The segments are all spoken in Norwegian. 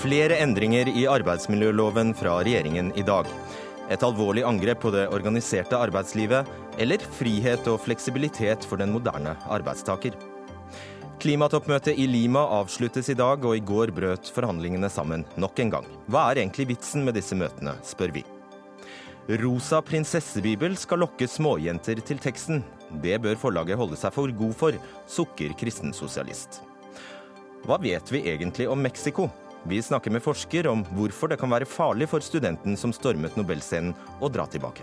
Flere endringer i arbeidsmiljøloven fra regjeringen i dag. Et alvorlig angrep på det organiserte arbeidslivet, eller frihet og fleksibilitet for den moderne arbeidstaker. Klimatoppmøtet i Lima avsluttes i dag, og i går brøt forhandlingene sammen nok en gang. Hva er egentlig vitsen med disse møtene, spør vi. Rosa prinsessebibel skal lokke småjenter til teksten. Det bør forlaget holde seg for god for, sukker kristensosialist. Hva vet vi egentlig om Mexico? Vi snakker med forsker om hvorfor det kan være farlig for studenten som stormet Nobelscenen, å dra tilbake.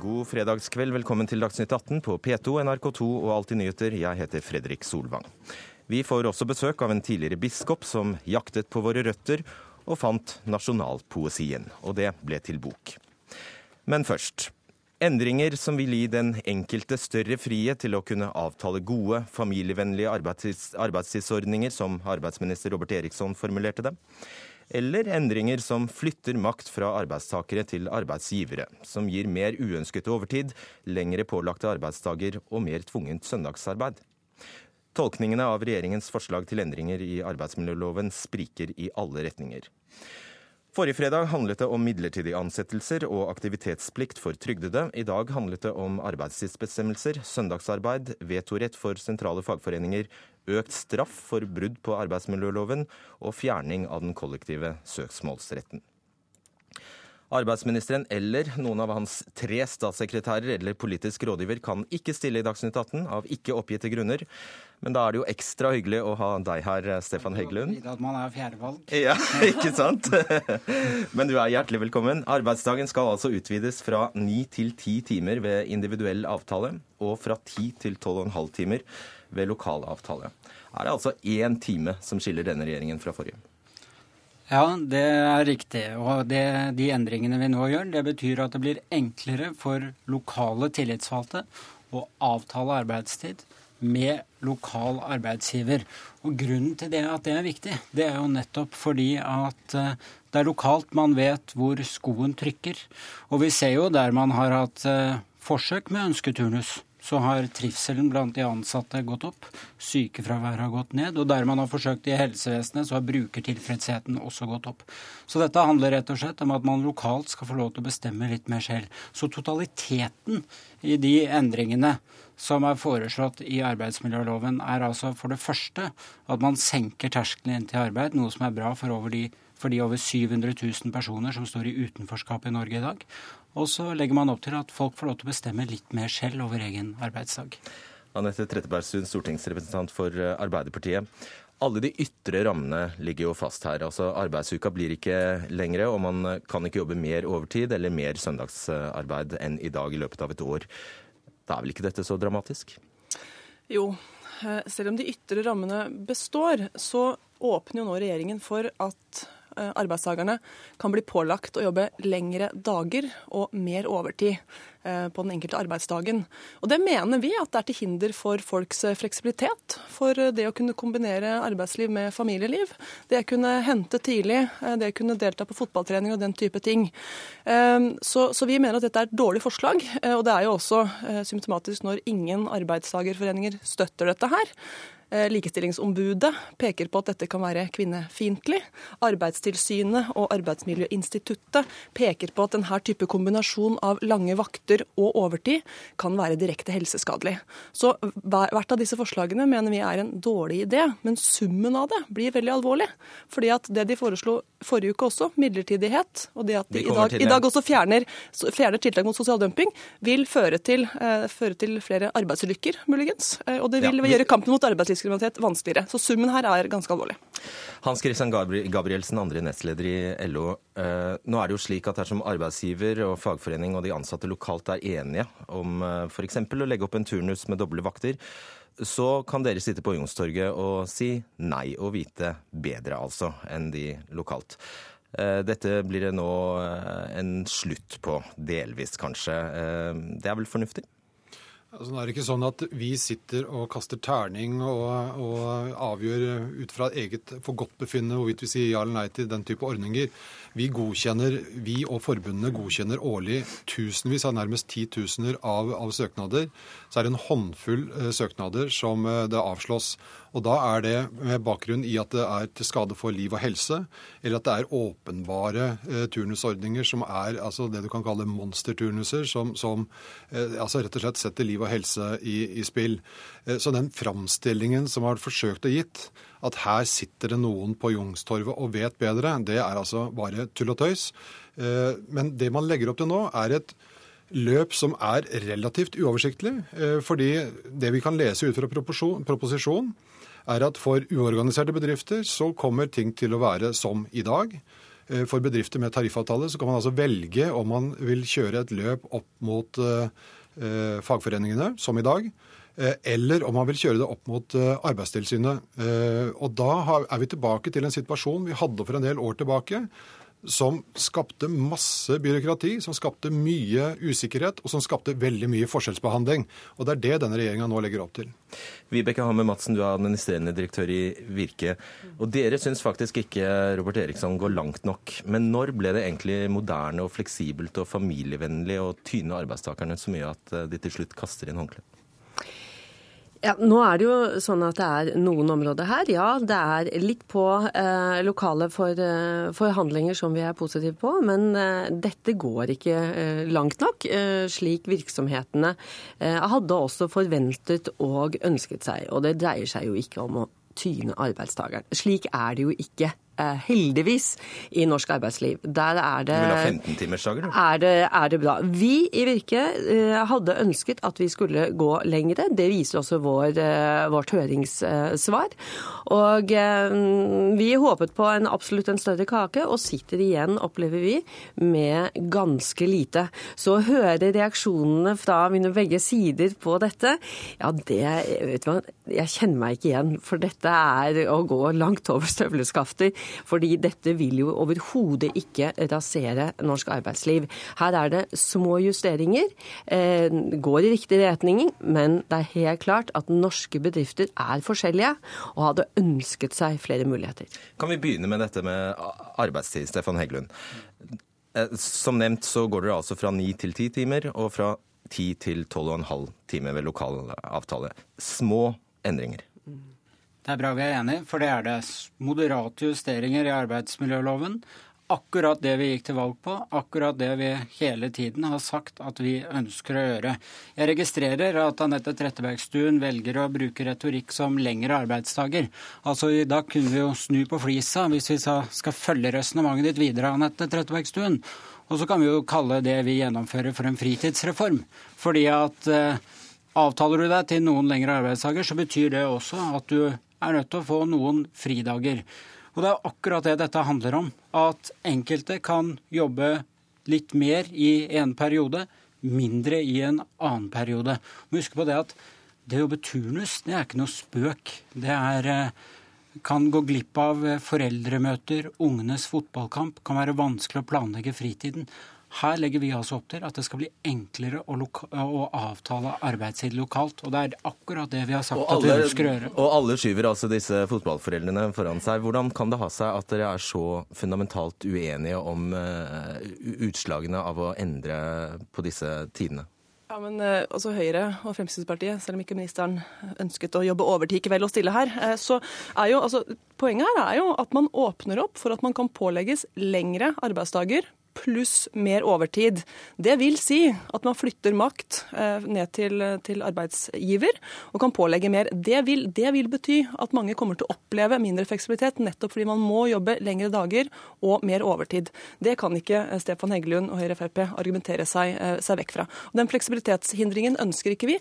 God fredagskveld, velkommen til Dagsnytt 18 på P2, NRK2 og Alltid nyheter. Jeg heter Fredrik Solvang. Vi får også besøk av en tidligere biskop som jaktet på våre røtter og fant nasjonalpoesien. Og det ble til bok. Men først. Endringer som vil gi den enkelte større frihet til å kunne avtale gode, familievennlige arbeidstids arbeidstidsordninger, som arbeidsminister Robert Eriksson formulerte det. Eller endringer som flytter makt fra arbeidstakere til arbeidsgivere. Som gir mer uønsket overtid, lengre pålagte arbeidsdager og mer tvungent søndagsarbeid. Tolkningene av regjeringens forslag til endringer i arbeidsmiljøloven spriker i alle retninger. Forrige fredag handlet det om midlertidige ansettelser og aktivitetsplikt for trygdede. I dag handlet det om arbeidstidsbestemmelser, søndagsarbeid, vetorett for sentrale fagforeninger, økt straff for brudd på arbeidsmiljøloven og fjerning av den kollektive søksmålsretten. Arbeidsministeren eller noen av hans tre statssekretærer eller politisk rådgiver kan ikke stille i Dagsnytt 18 av ikke oppgitte grunner. Men da er det jo ekstra hyggelig å ha deg her, Stefan Heggelund. At man er fjerdevalg. Ja, ikke sant? Men du er hjertelig velkommen. Arbeidsdagen skal altså utvides fra ni til ti timer ved individuell avtale, og fra ti til tolv og en halv timer ved lokal avtale. Er det altså én time som skiller denne regjeringen fra forrige? Ja, det er riktig. Og det, de endringene vi nå gjør, det betyr at det blir enklere for lokale tillitsvalgte å avtale arbeidstid med lokal arbeidsgiver. Og Grunnen til det at det er viktig, det er jo nettopp fordi at eh, det er lokalt man vet hvor skoen trykker. Og vi ser jo der man har hatt eh, forsøk med ønsketurnus så har trivselen blant de ansatte gått opp, sykefraværet har gått ned, og der man har forsøkt i helsevesenet, så har brukertilfredsheten også gått opp. Så dette handler rett og slett om at man lokalt skal få lov til å bestemme litt mer selv. Så totaliteten i de endringene som er foreslått i arbeidsmiljøloven, er altså for det første at man senker terskelen inn til arbeid, noe som er bra for over de for de over 700 000 personer som står i utenforskap i Norge i dag. Og så legger man opp til at folk får lov til å bestemme litt mer selv over egen arbeidsdag. Anette Trettebergstuen, stortingsrepresentant for eh, Arbeiderpartiet. Alle de ytre rammene ligger jo fast her. Altså Arbeidsuka blir ikke lengre, og man kan ikke jobbe mer overtid eller mer søndagsarbeid enn i dag i løpet av et år. Da er vel ikke dette så dramatisk? Jo, eh, selv om de ytre rammene består, så åpner jo nå regjeringen for at arbeidstakerne kan bli pålagt å jobbe lengre dager og mer overtid eh, på den enkelte arbeidsdagen. Og Det mener vi at det er til hinder for folks eh, fleksibilitet. For det å kunne kombinere arbeidsliv med familieliv. Det å kunne hente tidlig, det å kunne delta på fotballtrening og den type ting. Så, så vi mener at dette er et dårlig forslag. Og det er jo også symptomatisk når ingen arbeidstagerforeninger støtter dette her. Eh, likestillingsombudet peker på at dette kan være kvinnefiendtlig. Arbeidstilsynet og Arbeidsmiljøinstituttet peker på at denne type kombinasjon av lange vakter og overtid kan være direkte helseskadelig. Så hvert av disse forslagene mener vi er en dårlig idé, men summen av det blir veldig alvorlig. Fordi at det de foreslo forrige uke også, midlertidighet, og det at de, i, dag, i, dag, også fjerner, fjerner, tiltak mot sosial dumping, vil føre til, eh, føre til flere arbeidsulykker, muligens. Uh, og det vil ja, vi... gjøre kampen mot arbeidslivskriminalitet arbeidslivskriminalitet vanskeligere. Så summen her er ganske alvorlig. Hans Christian Gabrielsen, andre nestleder i LO. Eh, nå er det jo slik at dersom arbeidsgiver og fagforening og de ansatte lokalt er enige om eh, f.eks. å legge opp en turnus med doble vakter, så kan dere sitte på Youngstorget og si nei og vite bedre, altså, enn de lokalt. Eh, dette blir det nå en slutt på, delvis kanskje. Det er vel fornuftig? Altså, nå er ikke sånn at vi sitter og kaster terning og, og avgjør ut fra eget forgodtbefinnende hvorvidt vi sier ja eller nei til den type ordninger. Vi godkjenner, vi og forbundene godkjenner årlig tusenvis av nærmest titusener av, av søknader. Så er det en håndfull eh, søknader som eh, det avslås. Og da er det med bakgrunn i at det er til skade for liv og helse, eller at det er åpenbare eh, turnusordninger som er altså det du kan kalle monsterturnuser, som, som altså rett og slett setter liv og helse i, i spill. Så den framstillingen som har forsøkt å gitt, at her sitter det noen på Youngstorget og vet bedre, det er altså bare tull og tøys. Men det man legger opp til nå, er et løp som er relativt uoversiktlig. eh, Fordi det vi kan lese ut fra proposisjonen, er at for uorganiserte bedrifter så kommer ting til å være som i dag. Eh, for bedrifter med tariffavtale så kan man altså velge om man vil kjøre et løp opp mot eh, fagforeningene, som i dag, eller om man vil kjøre det opp mot Arbeidstilsynet. Og da er vi tilbake til en situasjon vi hadde for en del år tilbake, som skapte masse byråkrati, som skapte mye usikkerhet, og som skapte veldig mye forskjellsbehandling. Og det er det denne regjeringa nå legger opp til. Vibeke Hamme Madsen, du er administrerende direktør i Virke. Og dere syns faktisk ikke Robert Eriksson går langt nok. Men når ble det egentlig moderne og fleksibelt og familievennlig å tyne arbeidstakerne så mye at de til slutt kaster inn håndkleet? Ja, Nå er det jo sånn at det er noen områder her. Ja, det er litt på eh, lokale for, eh, forhandlinger som vi er positive på. Men eh, dette går ikke eh, langt nok, eh, slik virksomhetene hadde også forventet og ønsket seg. Og det dreier seg jo ikke om å tyne arbeidstakeren. Slik er det jo ikke. Eh, heldigvis, i norsk arbeidsliv. Der er det, du vil ha 15-timersdager, du? Er det, er det bra. Vi i Virke eh, hadde ønsket at vi skulle gå lengre. Det viser også vår, eh, vårt høringssvar. Og vi håpet på en absolutt en større kake, og sitter igjen, opplever vi, med ganske lite. Så å høre reaksjonene fra mine begge sider på dette, ja det vet hva, jeg kjenner meg ikke igjen. For dette er å gå langt over støvleskafter. Fordi dette vil jo overhodet ikke rasere norsk arbeidsliv. Her er det små justeringer, eh, går i riktig retning, men det er helt klart at norske bedrifter er forskjellige og hadde ønsket seg flere muligheter. Kan vi begynne med dette med arbeidstid, Stefan Heggelund. Eh, som nevnt så går dere altså fra ni til ti timer, og fra ti til tolv og en halv time ved lokal avtale. Små endringer. Det er bra vi er enige, for det er det. Moderate justeringer i arbeidsmiljøloven. Akkurat det vi gikk til valg på, akkurat det vi hele tiden har sagt at vi ønsker å gjøre. Jeg registrerer at Anette Trettebergstuen velger å bruke retorikk som lengre arbeidsdager. Altså, Da kunne vi jo snu på flisa hvis vi skal følge resonnementet ditt videre, Anette Trettebergstuen. Og så kan vi jo kalle det vi gjennomfører for en fritidsreform. Fordi at eh, avtaler du deg til noen lengre arbeidsdager, så betyr det også at du er nødt til å få noen fridager. Og det er akkurat det dette handler om. At enkelte kan jobbe litt mer i en periode, mindre i en annen periode. Og husk på det at det å jobbe turnus, det er ikke noe spøk. Det er eh, kan gå glipp av foreldremøter, ungenes fotballkamp, kan være vanskelig å planlegge fritiden. Her legger vi altså opp til at det skal bli enklere å, å avtale arbeidstid lokalt. Og det er akkurat det vi har sagt alle, at vi ønsker å gjøre. Og alle skyver altså disse fotballforeldrene foran seg. Hvordan kan det ha seg at dere er så fundamentalt uenige om uh, utslagene av å endre på disse tidene? Ja, men uh, også Høyre og Fremskrittspartiet, selv om ikke ministeren ønsket å jobbe overtid kveld og stille her, uh, så er jo altså Poenget her er jo at man åpner opp for at man kan pålegges lengre arbeidsdager pluss mer overtid. Det vil si at man flytter makt eh, ned til, til arbeidsgiver og kan pålegge mer. Det vil, det vil, bety at mange kommer til å oppleve mindre fleksibilitet, nettopp fordi man må jobbe lengre dager og mer overtid. Det kan ikke eh, Stefan Heggelund og Høyre Frp argumentere seg, eh, seg vekk fra. Den fleksibilitetshindringen ønsker ikke vi.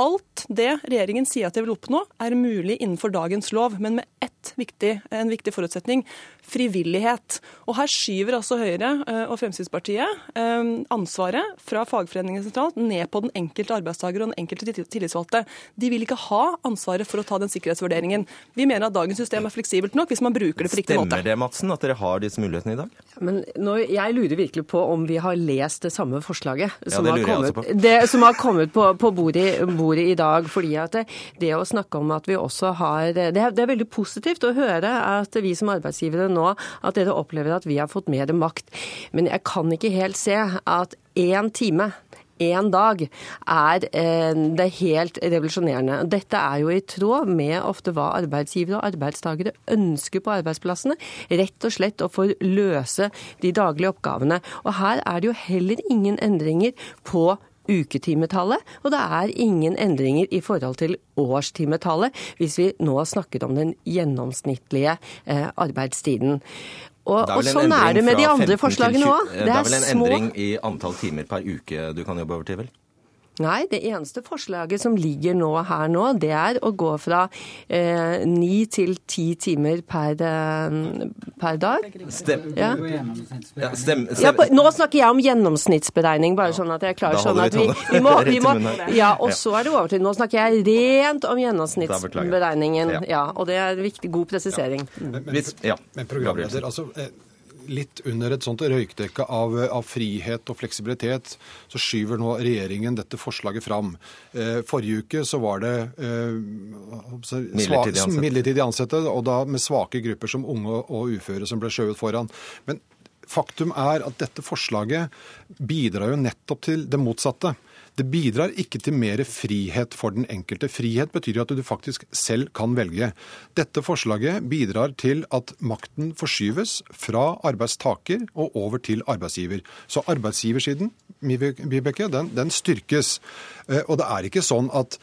Alt det regjeringen sier at de vil oppnå, er mulig innenfor dagens lov, men med ett viktig, en viktig forutsetning frivillighet. Og Her skyver altså Høyre eh, og Fremskrittspartiet eh, ansvaret fra fagforeningen sentralt ned på den enkelte arbeidstaker og den enkelte tillitsvalgte. De vil ikke ha ansvaret for å ta den sikkerhetsvurderingen. Vi mener at dagens system er fleksibelt nok hvis man bruker det på riktig måte. Stemmer det, Madsen, at dere har disse mulighetene i dag? Men nå, Jeg lurer virkelig på om vi har lest det samme forslaget som, ja, har kommet. Det, som har kommet på, på bordet, bordet, i dag. fordi at det, det, å snakke om at vi også har det er, det er veldig positivt å høre at vi som arbeidsgivere nå at dere opplever at vi har fått mer makt. Men jeg kan ikke helt se at én time én dag er eh, det helt revolusjonerende. Dette er jo i tråd med ofte hva arbeidsgivere og arbeidstakere ønsker på arbeidsplassene. Rett og slett å få løse de daglige oppgavene. Og her er det jo heller ingen endringer på uketimetallet, og det er ingen endringer i forhold til årstimetallet, hvis vi nå har snakket om den gjennomsnittlige eh, arbeidstiden. Og, og sånn er det med de andre forslagene òg. Det, det er vel en endring i antall timer per uke du kan jobbe over til, vel? Nei, det eneste forslaget som ligger nå her nå, det er å gå fra eh, ni eh, til ti timer per, eh, per dag. Stem. Ja. Ja, stem, stem. Ja, på, nå snakker jeg om gjennomsnittsberegning, bare sånn at jeg er klar. Sånn at vi, vi, må, vi må, ja, Og så er det over til Nå snakker jeg rent om gjennomsnittsberegningen. Ja, og det er en viktig, god presisering. Men, men, men programleder, altså eh, litt under et sånt røykdekke av, av, frihet og fleksibilitet, så skyver nå regjeringen dette forslaget fram. Eh, forrige uke så var det eh, midlertidig, ansatte. midlertidig ansatte, og da med svake grupper som unge og uføre som ble skjøvet foran. Men faktum er at dette forslaget bidrar jo nettopp til det motsatte. Det bidrar ikke til mer frihet for den enkelte. Frihet betyr jo at du faktisk selv kan velge. Dette forslaget bidrar til at makten forskyves fra arbeidstaker og over til arbeidsgiver. Så arbeidsgiversiden Vibeke, den, den styrkes. Eh, og det er ikke sånn at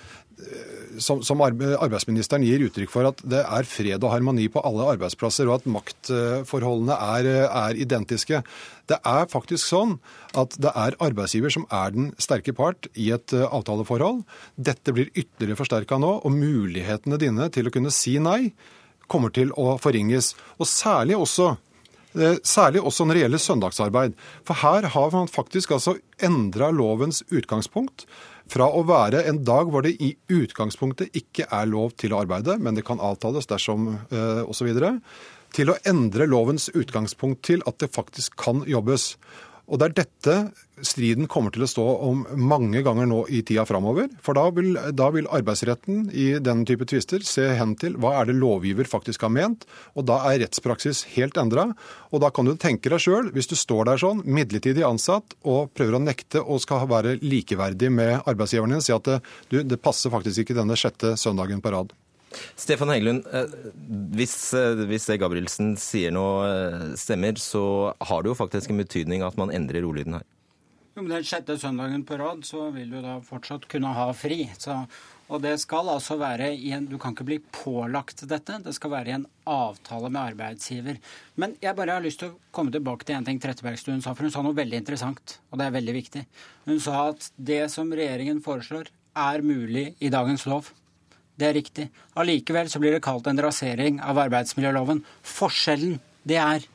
som, som, arbeidsministeren gir uttrykk for at det er fred og harmoni på alle arbeidsplasser, og at maktforholdene er, er, identiske. Det er faktisk sånn at det er arbeidsgiver som er den sterke part i et eh, avtaleforhold. Dette blir ytterligere forsterka nå, og mulighetene dine til å kunne si nei kommer til å forringes. Og særlig også eh, Særlig også når det gjelder søndagsarbeid. For her har man faktisk altså endra lovens utgangspunkt. Fra å være en dag hvor det i utgangspunktet ikke er lov til å arbeide, men det kan avtales dersom eh, osv., til å endre lovens utgangspunkt til at det faktisk kan jobbes. Og det er dette striden kommer til å stå om mange ganger nå i tida framover. For da vil, da vil, arbeidsretten i den type tvister se hen til hva er det lovgiver faktisk har ment, og da er rettspraksis helt endra. Og da kan du tenke deg sjøl, hvis du står der sånn, midlertidig ansatt, og prøver å nekte og skal være likeverdig med arbeidsgiveren din, si at det, du, det passer faktisk ikke denne sjette søndagen på rad. Stefan Heggelund, eh, hvis, eh, hvis det Gabrielsen sier nå eh, stemmer, så har det jo faktisk en betydning at man endrer ordlyden her. Jo, men Den sjette søndagen på rad så vil du da fortsatt kunne ha fri. Så, og det skal altså være i en Du kan ikke bli pålagt dette. Det skal være i en avtale med arbeidsgiver. Men jeg bare har lyst til å komme tilbake til en ting Trettebergstuen sa, for hun sa noe veldig interessant, og det er veldig viktig. Hun sa at det som regjeringen foreslår, er mulig i dagens lov. Det er riktig. Allikevel så blir det kalt en rasering av arbeidsmiljøloven. Forskjellen, det er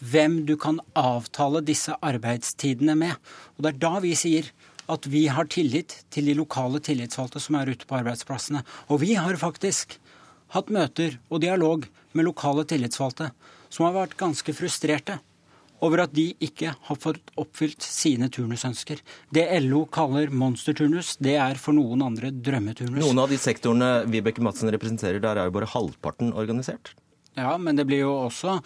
hvem du kan avtale disse arbeidstidene med. Og det er da vi sier at vi har tillit til de lokale tillitsvalgte som er ute på arbeidsplassene. Og vi har faktisk hatt møter og dialog med lokale tillitsvalgte som har vært ganske frustrerte over at de ikke har fått oppfylt sine turnusønsker. Det LO kaller monsterturnus, det er for noen andre drømmeturnus. Noen av de sektorene Vibeke Madsen representerer, der er jo bare halvparten organisert? Ja, men det blir jo også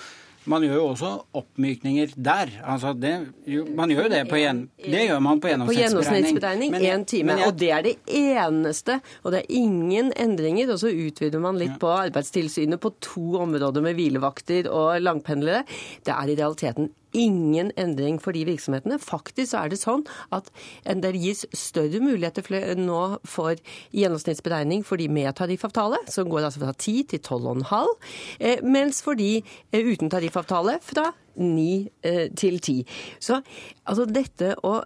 man gjør jo også oppmykninger der. Altså det, jo, man gjør jo det på gjen, det gjør man på gjennomsnittsberegning. På én time. Jeg, og det er det eneste. Og det er ingen endringer. Og så utvider man litt ja. på Arbeidstilsynet på to områder med hvilevakter og langpendlere. Det er i realiteten ingen endring for de virksomhetene. Faktisk er det sånn at det gis større muligheter nå for gjennomsnittsberegning for de med tariffavtale, som går altså fra 10 til 12,5, eh, mens for de eh, uten tariffavtale fra 9 eh, til 10. Så altså dette å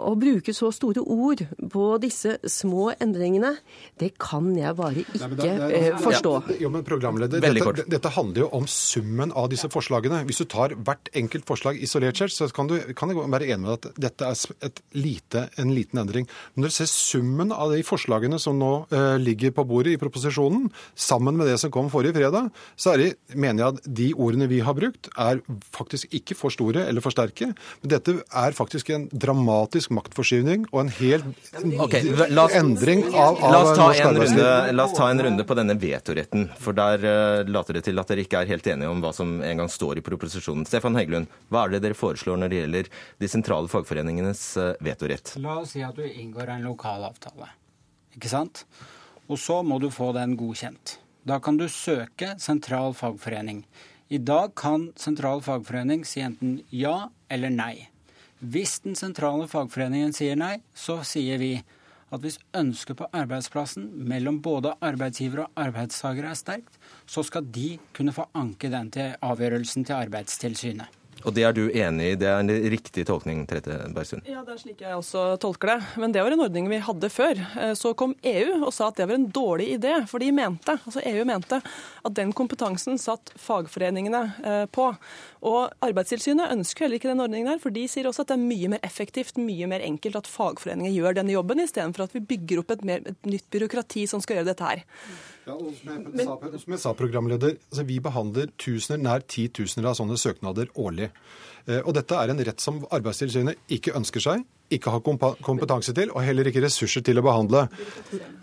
å bruke så store ord på disse små endringene, det kan jeg bare ikke Nei, det det eh, forstå. Jo, men programleder, dette, dette handler jo om summen av disse forslagene. Hvis du tar hvert enkelt forslag isolert selv, så kan du kan jeg være enig med at dette er et lite, en liten endring. Men når du ser summen av de forslagene som nå eh, ligger på bordet i proposisjonen, sammen med det som kom forrige fredag, så er det, mener jeg at de ordene vi har brukt, er faktisk ikke for store eller for sterke. Men dette er faktisk en dramatisk maktforskyvning og en helt okay, la oss- endring av, av La oss, ta norsk en arbeidsliv. runde, la oss ta en runde på denne vetoretten, for der uh, later det til at dere ikke er helt enige om hva som engang står i proposisjonen. Stefan Heggelund, hva er det dere foreslår når det gjelder de sentrale fagforeningenes uh, vetorett? La oss si at du inngår en lokal avtale, ikke sant? Og så må du få den godkjent. Da kan du søke sentral fagforening. I dag kan sentral fagforening si enten ja eller nei. Hvis den sentrale fagforeningen sier nei, så sier vi at hvis ønsket på arbeidsplassen mellom både arbeidsgiver og arbeidstaker er sterkt, så skal de kunne få anke den til avgjørelsen til Arbeidstilsynet. Og det er du enig i? Det er en riktig tolkning, Trette Bergstuen? Ja, det er slik jeg også tolker det. Men det var en ordning vi hadde før. Eh, Så kom EU og sa at det var en dårlig idé, for de mente, altså EU mente at den kompetansen satt fagforeningene eh, på. Og Arbeidstilsynet ønsker heller ikke den ordningen her, for de sier også at det er mye mer effektivt, mye mer enkelt at fagforeninger gjør denne jobben, istedenfor at vi bygger opp et, mer, et nytt byråkrati som skal gjøre dette her. Ja, og som, jeg, sa, som jeg sa, programleder, altså vi behandler tusener, nær titusener av sånne søknader årlig. Eh, og dette er en rett som Arbeidstilsynet ikke ønsker seg, ikke har kompetanse til, og heller ikke ressurser til å behandle.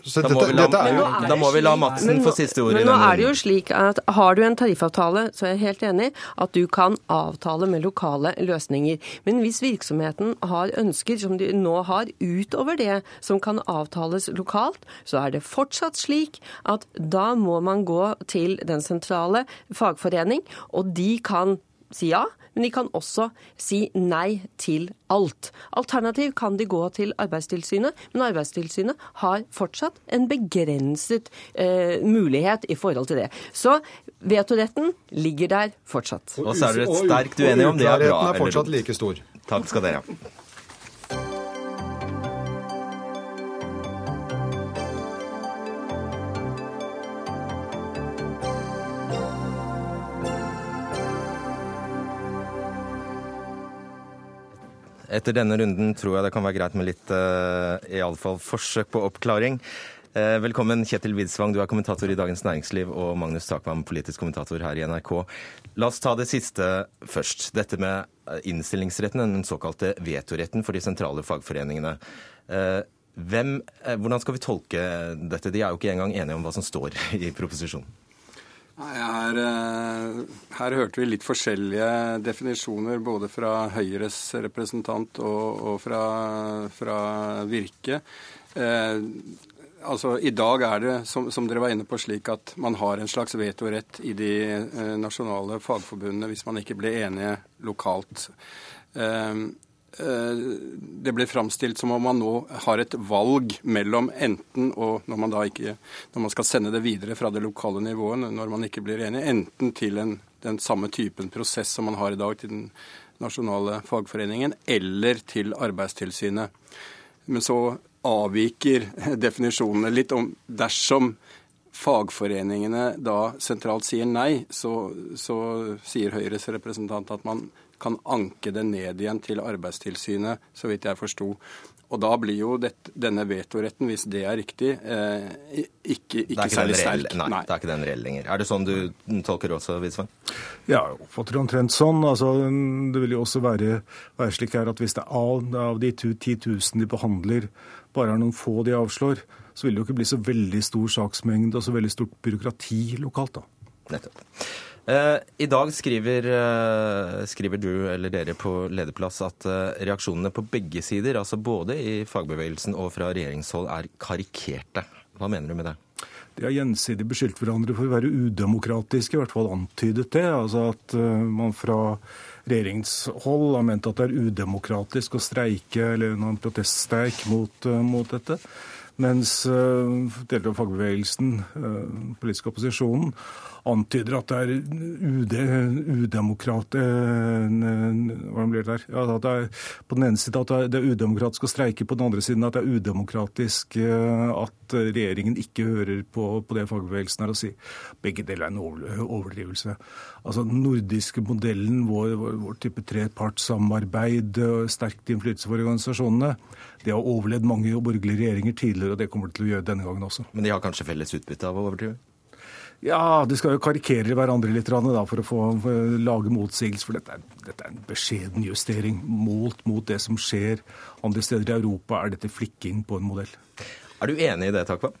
Så Da må, la, dette er jo Men da må vi la Madsen få siste ord i Men nå er det jo slik at har du en tariffavtale, så er jeg helt enig at du kan avtale med lokale løsninger. Men hvis virksomheten har ønsker som de nå har utover det som kan avtales lokalt, så er det fortsatt slik at da må man gå til den sentrale fagforening, og de kan si ja. Men de kan også si nei til alt. Alternativ kan de gå til Arbeidstilsynet, men Arbeidstilsynet har fortsatt en begrenset eh, mulighet i forhold til det. Så vetoretten ligger der fortsatt. Og så er dere et sterkt uenige om det er bra uklarheten er fortsatt like stor. Takk skal dere ha. Etter denne runden tror jeg det kan være greit med litt uh, i forsøk på oppklaring. Eh, velkommen Kjetil Widsvang, du er kommentator i Dagens Næringsliv, og Magnus Takvam, politisk kommentator her i NRK. La oss ta det siste først. Dette med eh, innstillingsretten, den såkalte vetoretten for de sentrale fagforeningene. Eh, hvem, eh, hvordan skal vi tolke dette? De er jo ikke engang enige om hva som står i proposisjonen. Her, eh, her hørte vi litt forskjellige definisjoner både fra Høyres representant og, og fra, fra Virke. Eh, altså, I dag er det, som, som dere var inne på, slik at man har en slags vetorett i de eh, nasjonale fagforbundene hvis man ikke blir enige lokalt. Eh, det ble framstilt som om man nå har et valg mellom enten og når man ikke når man skal sende det videre fra det lokale nivået, når man ikke blir enig, enten til en, den samme typen prosess som man har i dag til den nasjonale fagforeningen, eller til Arbeidstilsynet. Men så avviker definisjonene litt om dersom fagforeningene da sentralt sier nei, så, så sier Høyres representant at man kan anke det ned igjen til Arbeidstilsynet, så vidt jeg forsto. Og da blir jo dette, denne vetoretten, hvis det er riktig, eh, ikke, er ikke ikke, særlig reell, sterk. nei, det er ikke den reell lenger. Er det sånn du tolker også, Widsvang? Ja, jeg oppfatter det omtrent sånn. Altså, det vil jo også være, være slik her at hvis det er av, av de 10 000 de behandler, bare er noen få de avslår, så vil det jo ikke bli så veldig stor saksmengde og så veldig stort byråkrati lokalt. da. Nettopp. Eh, I dag skriver, eh, skriver du eller dere på lederplass at eh, reaksjonene på begge sider, altså både i fagbevegelsen og fra regjeringshold, er karikerte. Hva mener du med det? De har gjensidig beskyldt hverandre for å være udemokratiske, i hvert fall antydet det. Altså at man fra regjeringshold har ment at det er udemokratisk å streike eller noen proteststreik mot, mot dette. Mens deler av fagbevegelsen, politisk opposisjonen, antyder at det er UD, udemokrat... Blir det der? Ja, det er på den ene siden at det er udemokratisk å streike, på den andre siden at det er udemokratisk at regjeringen ikke hører på, på det fagbevegelsen har å si. Begge deler er en overdrivelse. Altså Den nordiske modellen, vår, vår, vår type trepartssamarbeid, sterkt innflytelse for organisasjonene, det har overlevd mange borgerlige regjeringer tidligere, og det kommer det til å gjøre denne gangen også. Men de har kanskje felles utbytte av å overdrive? Ja, de skal jo karikere hverandre litt da, for å få lage motsigelser. For dette er, dette er, en beskjeden justering. Målt mot det som skjer andre steder i Europa, er dette flikking på en modell. Er du enig i det, Takva?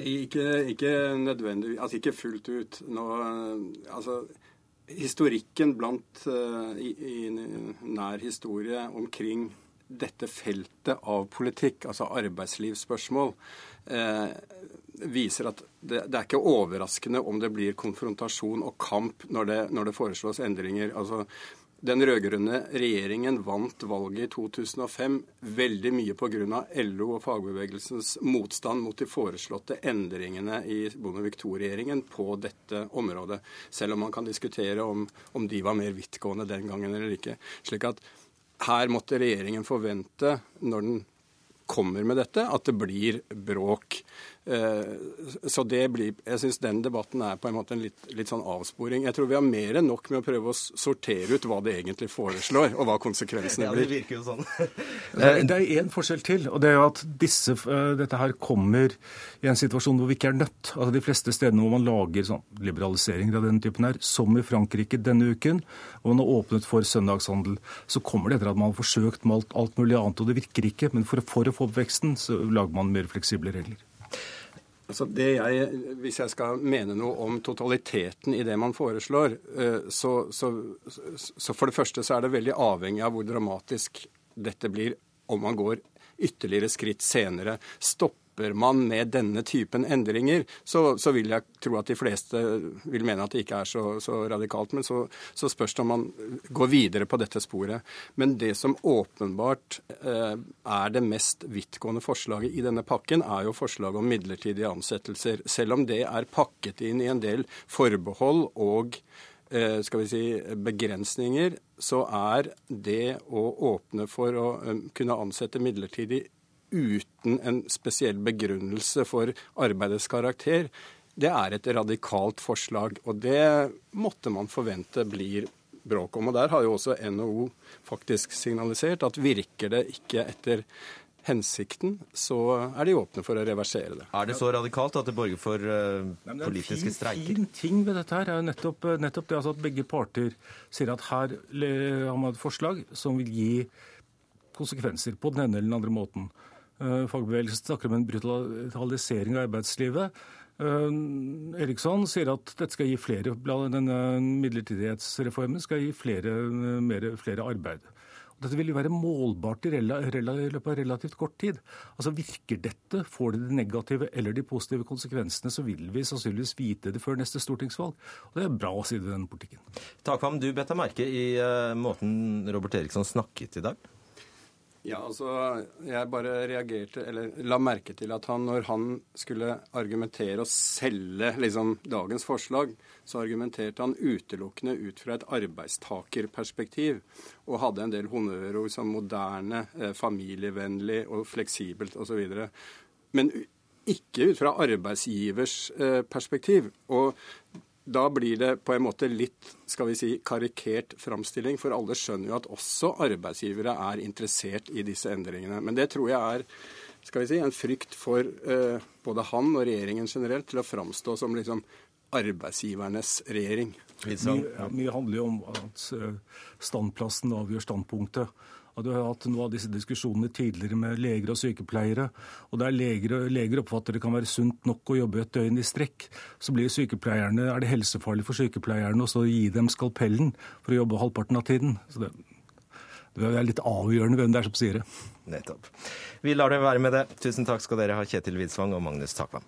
Ikke, ikke nødvendigvis Altså ikke fullt ut. Nå, altså, historikken blant uh, i, i, nær historie omkring dette feltet av politikk, altså arbeidslivsspørsmål, eh, viser at det, det, er ikke overraskende om det blir konfrontasjon og kamp når det, når det foreslås endringer. Altså, den rød-grønne regjeringen vant valget i 2005 veldig mye pga. LO og fagbevegelsens motstand mot de foreslåtte endringene i Bondevik II-regjeringen på dette området. Selv om man kan diskutere om, om de var mer vidtgående den gangen eller ikke. Slik at her måtte regjeringen forvente, når den kommer med dette, at det blir bråk. Eh, så det blir Jeg syns den debatten er på en måte en litt, litt, sånn avsporing. Jeg tror vi har mer enn nok med å prøve å sortere ut hva det egentlig foreslår, og hva konsekvensene blir. Ja, det virker jo sånn. Det er én forskjell til, og det er jo at disse, eh, dette her kommer i en situasjon hvor vi ikke er nødt. Altså De fleste stedene hvor man lager sånn liberaliseringer av denne typen her, som i Frankrike denne uken, og man har åpnet for søndagshandel, så kommer det etter at man har forsøkt med alt, alt mulig annet, og det virker ikke. Men for, for å få opp veksten, så lager man mer fleksible regler. Altså jeg, hvis jeg skal mene noe om totaliteten i det man foreslår, eh, så, så, så, for det første så er det veldig avhengig av hvor dramatisk dette blir om man går ytterligere skritt senere. Stopp stopper man med denne typen endringer, så, så, vil jeg tro at de fleste vil mene at det ikke er så, så radikalt. Men så, så, spørs det om man går videre på dette sporet. Men det som åpenbart eh, er det mest vidtgående forslaget i denne pakken, er jo forslaget om midlertidige ansettelser. Selv om det er pakket inn i en del forbehold og eh, skal vi si, begrensninger, så er det å åpne for å eh, kunne ansette midlertidig uten en spesiell begrunnelse for arbeidets karakter, det er et radikalt forslag. Og det måtte man forvente blir bråk om. Og der har jo også NHO faktisk signalisert at virker det ikke etter hensikten, så er de åpne for å reversere det. Er det så radikalt at det borger for uh, politiske fin, streiker? En fin ting ved dette her er jo nettopp, eh, nettopp det altså at begge parter sier at her har man et forslag som vil gi konsekvenser på den ene eller den andre måten. Eh, fagbevegelsen snakker om en brutalisering av arbeidslivet. Eh, Eriksson sier at dette skal gi flere, denne midlertidighetsreformen skal gi flere, mer, flere arbeid. Dette vil jo være målbart i løpet av relativt kort tid. Altså Virker dette, får det de negative eller de positive konsekvensene, så vil vi sannsynligvis vite det før neste stortingsvalg. Og Det er bra å si det i denne politikken. Takvam, du bet deg merke i måten Robert Eriksson snakket i dag? Ja, altså, Jeg bare reagerte, eller la merke til at han, når han skulle argumentere og selge liksom, dagens forslag, så argumenterte han utelukkende ut fra et arbeidstakerperspektiv. Og hadde en del honnørord som moderne, eh, familievennlig og fleksibelt osv. Men ikke ut fra arbeidsgivers eh, perspektiv. Og da blir det på en måte litt skal vi si, karikert framstilling, for alle skjønner jo at også arbeidsgivere er interessert i disse endringene. Men det tror jeg er skal vi si, en frykt for eh, både han og regjeringen generelt til å framstå som liksom arbeidsgivernes regjering. Mye, mye handler jo om at eh, standplassen avgjør standpunktet. Og Du har hatt noe av disse diskusjonene tidligere med leger og sykepleiere. og Der leger, leger oppfatter det kan være sunt nok å jobbe et døgn i strekk, så blir sykepleierne, er det helsefarlig for sykepleierne å gi dem skalpellen for å jobbe halvparten av tiden. Så det, det er litt avgjørende hvem det er som sier det. Nettopp. Vi lar det være med det. Tusen takk skal dere ha, Kjetil Widsvang og Magnus Takvam.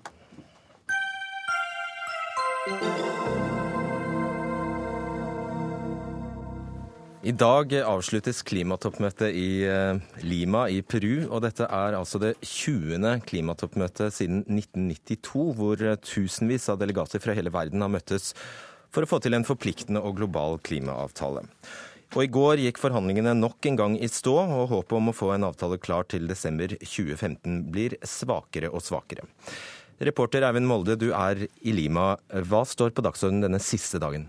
I dag avsluttes klimatoppmøtet i eh, Lima i Peru. og Dette er altså det 20. klimatoppmøtet siden 1992, hvor tusenvis av delegater fra hele verden har møttes for å få til en forpliktende og global klimaavtale. Og I går gikk forhandlingene nok en gang i stå, og håpet om å få en avtale klar til desember 2015 blir svakere og svakere. Reporter Eivind Molde, du er i Lima. Hva står på dagsordenen denne siste dagen?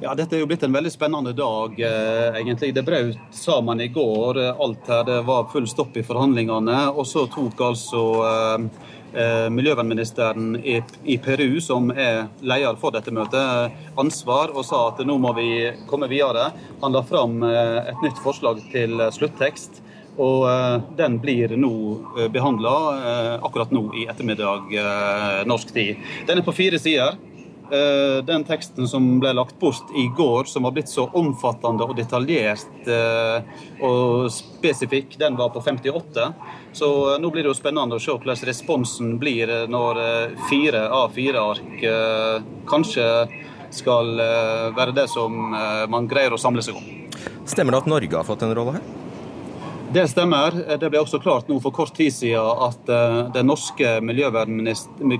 Ja, Dette er jo blitt en veldig spennende dag. Eh, egentlig. Det brøt sammen i går. Alt her det var full stopp i forhandlingene. Og så tok altså eh, eh, miljøvernministeren i, i, Peru, som er leder for dette møtet, ansvar og sa at nå må vi komme videre. Han la fram eh, et nytt forslag til sluttekst. Og eh, den blir nå eh, behandla akkurat nå i ettermiddag norsk tid. Den er på fire sider. Eh, den teksten som ble lagt bort i går, som var blitt så omfattende og detaljert eh, og spesifikk, den var på 58. Så eh, nå blir det jo spennende å se hvordan responsen blir når fire av fire ark kanskje skal være det som man greier å samle seg om. Stemmer det at Norge har fått en rolle her? Det stemmer. Det ble også klart nå for kort tid siden at eh, den norske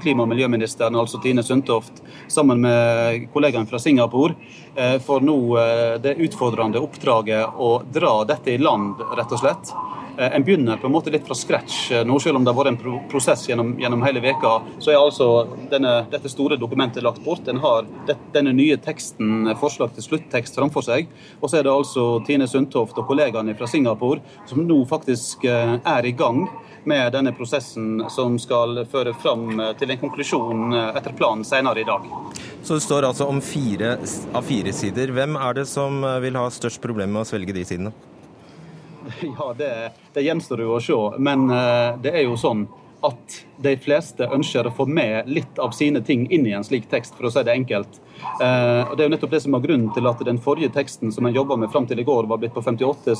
klima- og miljøministeren, altså Tine Sundtoft, sammen med kollegaen fra Singapore, eh, får nå eh, det utfordrende oppdraget å dra dette i land, rett og slett. Eh, en begynner på en måte litt fra scratch eh, nå, selv om det har vært en prosess gjennom, gjennom hele veka, så er altså denne, dette store dokumentet lagt bort. Den har denne nye teksten, eh, forslag til sluttekst, framfor seg. Og så er det altså Tine Sundtoft og kollegaene fra Singapore som nå faktisk er i gang med denne prosessen som skal føre fram til en konklusjon etter planen senere i dag. Så det står altså om fire av fire sider. Hvem er det som vil ha størst problemer med å svelge de sidene? Ja, det, det gjenstår jo å se. Men uh, det er jo sånn at de fleste ønsker å få med litt av sine ting inn i en slik tekst, for å si det enkelt. Uh, og Det er jo nettopp det som var grunnen til at den forrige teksten som en jobba med fram til i går, var blitt på 58,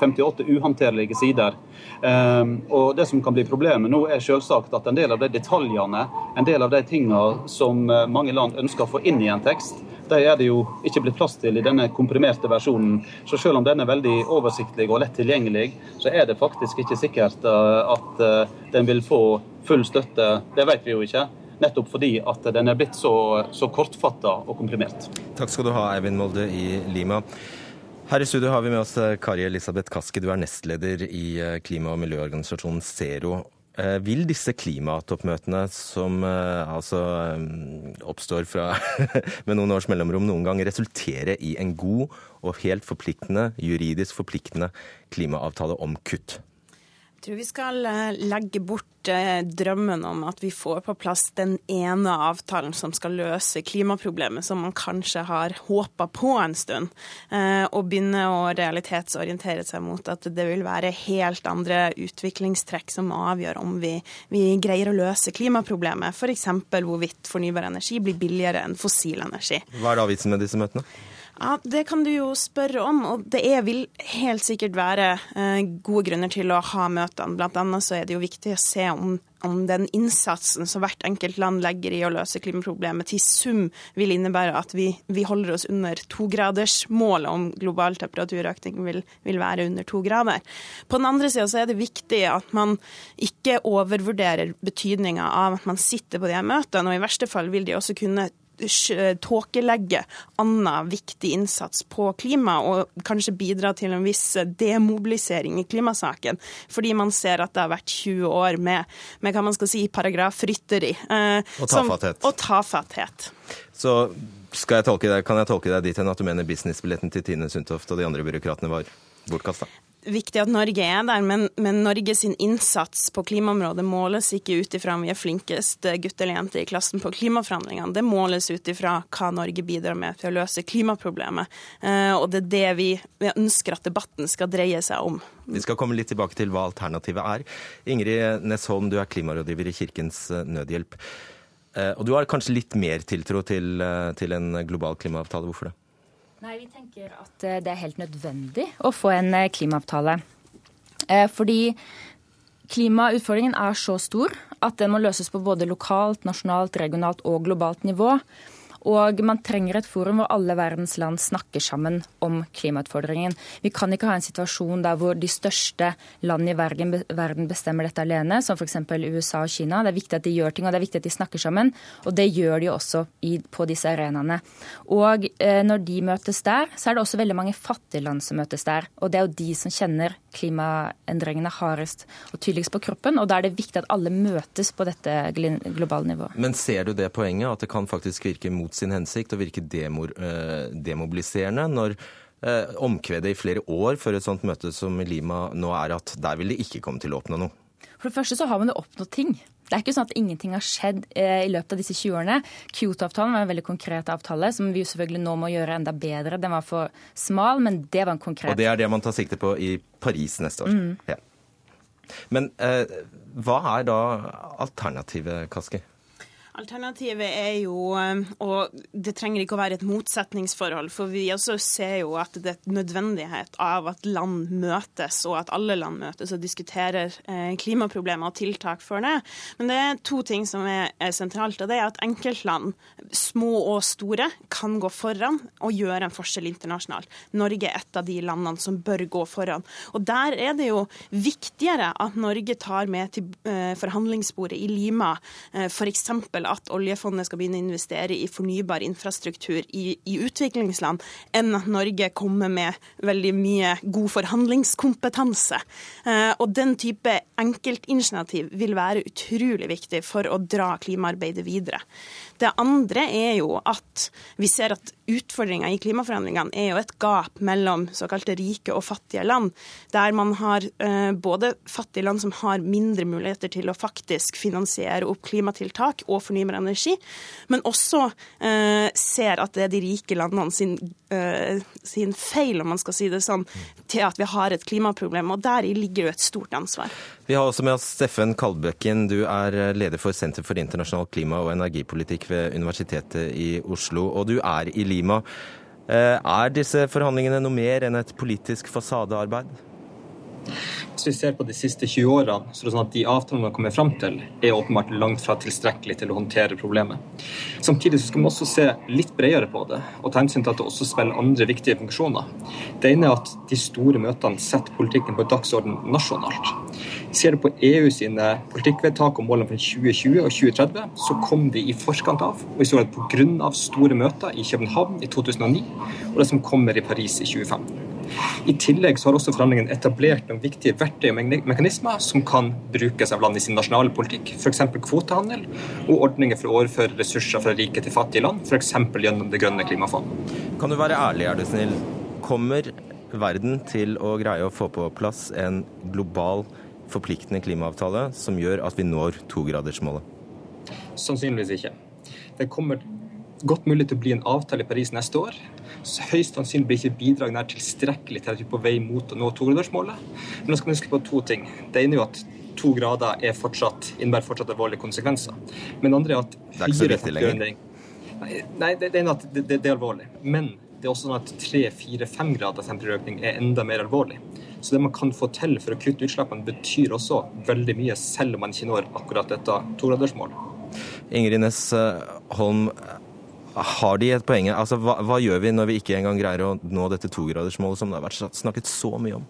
58 uhåndterlige sider. Uh, og Det som kan bli problemet nå, er selvsagt at en del av de detaljene, en del av de tingene som mange land ønsker å få inn i en tekst, de er det jo ikke blitt plass til i denne komprimerte versjonen. Så selv om den er veldig oversiktlig og lett tilgjengelig, så er det faktisk ikke sikkert eh, at eh, den vil få full støtte. Det vet vi jo ikke. Nettopp fordi at den er blitt så, så kortfatta og komprimert. Takk skal du ha, Eivind Molde i Lima. Her i studio har vi med oss eh, Kari Elisabeth Kaski, du er nestleder i klima- og miljøorganisasjonen Zero. Eh, vil disse klimatoppmøtene, som eh, altså eh, oppstår fra, med noen års mellomrom noen gang, resultere i en god og helt forpliktende, juridisk forpliktende klimaavtale om kutt? Tror vi skal eh, legge bort eh, drømmen om at vi får på plass den ene avtalen som skal løse klimaproblemet, som man kanskje har håpa på en stund, eh, og begynne å realitetsorientere seg mot at det vil være helt andre utviklingstrekk som avgjør om vi, vi greier å løse klimaproblemet, f.eks. hvorvidt fornybar energi blir billigere enn fossil energi. Hva er da vitsen med disse møtene? Ja, Det kan du jo spørre om, og det er, vil helt sikkert være eh, gode grunner til å ha møtene. Blant annet så er det jo viktig å se om, om den innsatsen som hvert enkelt land legger i å løse klimaproblemet, til sum vil innebære at vi, vi holder oss under togradersmålet om global temperaturøkning vil, vil, være under to grader. På den andre sida så er det viktig at man ikke overvurderer betydninga av at man sitter på de her møtene, og i verste fall vil de også kunne tåkelegge annen viktig innsats på klima, og kanskje bidra til en viss demobilisering i klimasaken. Fordi man ser at det har vært 20 år med, med hva man skal si, paragrafrytteri. Eh, og tafatthet. Som, og tafatthet. Så jeg deg, kan jeg tolke deg dit hen at du mener businessbilletten til Tine Sundtoft og de andre byråkratene var bortkasta? Viktig at Norge er der, men, men Norges innsats på klimaområdet måles ikke ut ifra om vi er flinkest gutt eller jente i klassen på klimaforhandlingene. Det måles ut ifra hva Norge bidrar med til å løse klimaproblemet. Eh, og det er det vi, vi ønsker at debatten skal dreie seg om. Vi skal komme litt tilbake til hva alternativet er. Ingrid Nesholm, du er klimarådgiver i Kirkens Nødhjelp. Eh, og du har kanskje litt mer tiltro til, eh, til en global klimaavtale. Hvorfor det? Nei, Vi tenker at eh, det er helt nødvendig å få en eh, klimaavtale. Eh, fordi klimautfordringen er så stor at den må løses på både lokalt, nasjonalt, regionalt og globalt nivå. Og man trenger et forum hvor alle verdens land snakker sammen om klimautfordringen. Vi kan ikke ha en situasjon der hvor de største landene i verden bestemmer dette alene, som f.eks. USA og Kina. Det er viktig at de gjør ting, og det er viktig at de snakker sammen. Og det gjør de også i, på disse arenaene. Og eh, når de møtes der, så er det også veldig mange fattige land som møtes der. Og det er jo de som kjenner klimaendringene hardest og tydeligst på kroppen. Og da er det viktig at alle møtes på dette globale nivået. Men ser du det poenget, at det kan faktisk virke mot sin hensikt og virke eh, demobiliserende når eh, omkvedet i flere år før et sånt møte som i Lima nå er at der vil de ikke komme til å oppnå noe? For det første så har man jo oppnådd ting. Det er ikke sånn at ingenting har skjedd eh, i løpet av disse 20 årene. Kyoto-avtalen var en veldig konkret avtale, som vi selvfølgelig nå må gjøre enda bedre. Den var for smal, men det var en konkret Og det er det man tar sikte på i Paris neste år. Mm. Ja. Men eh, hva er da alternativet, Kaski? Alternativet er jo um, Og det trenger ikke å være et motsetningsforhold, for vi også ser jo at det er nødvendighet av at land møtes, og at alle land møtes og diskuterer eh, klimaproblemer og tiltak for det. Men det er to ting som er, sentralt, og det er at enkeltland, små og store, kan gå foran og gjøre en forskjell internasjonalt. Norge er et av de landene som bør gå foran. Og der er det jo viktigere at Norge tar med til eh, forhandlingsbordet i Lima eh, f.eks at oljefondet skal begynne å investere i fornybar infrastruktur i, i, utviklingsland, enn at Norge kommer med veldig mye god forhandlingskompetanse. Eh, og den type enkeltinitiativ vil være utrolig viktig for å dra klimaarbeidet videre. Det andre er jo at vi ser at utfordringa i klimaforhandlingene er jo et gap mellom såkalte rike og fattige land, der man har eh, både fattige land som har mindre muligheter til å faktisk finansiere opp klimatiltak og fornybar energi, men også eh, ser at det er de rike landene sin, eh, sin, feil, om man skal si det sånn, til at vi har et klimaproblem. Og deri ligger jo et stort ansvar. Vi har også med oss Steffen Kalbøkken. Du er leder for Senter for internasjonal klima- og energipolitikk ved Universitetet i Oslo, og du er i Lima. Eh, er disse forhandlingene noe mer enn et politisk fasadearbeid? Hvis vi ser på de siste 20 årene, så er det sånn at de avtalene man kommer fram til, er åpenbart langt fra tilstrekkelig til å håndtere problemet. Samtidig så skal man også se litt bredere på det, og ta hensyn til at det også spiller andre viktige funksjoner. Det ene er at de store møtene setter politikken på dagsorden nasjonalt. Ser du på EU sine politikkvedtak og målene for 2020 og 2030, så kom de i forkant av, og vi så det pga. store møter i København i 2009 og det som kommer i Paris i 2015. I tillegg så har også forhandlingene etablert noen viktige verktøy og mekanismer som kan brukes av land i sin nasjonale politikk, f.eks. kvotehandel og ordninger for å overføre ressurser fra rike til fattige land, f.eks. gjennom Det grønne klimafondet. Kan du være ærlig, er du snill. Kommer verden til å greie å få på plass en global, forpliktende klimaavtale som gjør at vi når togradersmålet? Sannsynligvis ikke. Det kommer godt mulig til å bli en avtale i Paris neste år. Så høyst sannsynlig blir ikke bidragene nær tilstrekkelig til at vi er på vei mot å nå togradersmålet. Men nå skal vi huske på to ting. Det ene er jo at to grader er fortsatt, innebærer fortsatt alvorlige konsekvenser. Men det andre er at Det er ikke så viktig lenger. Nei, det, det, at det, det, det, er alvorlig. Men det er også sånn at tre, fire, fem grader temperaturøkning er enda mer alvorlig. Så det man kan få til for å kutte utslippene, betyr også veldig mye, selv om man ikke når akkurat dette togradersmålet. Ingrid Næss Holm, har de et poeng? Altså, hva, hva, gjør vi når vi ikke engang greier å nå dette togradersmålet som det har vært snakket så mye om?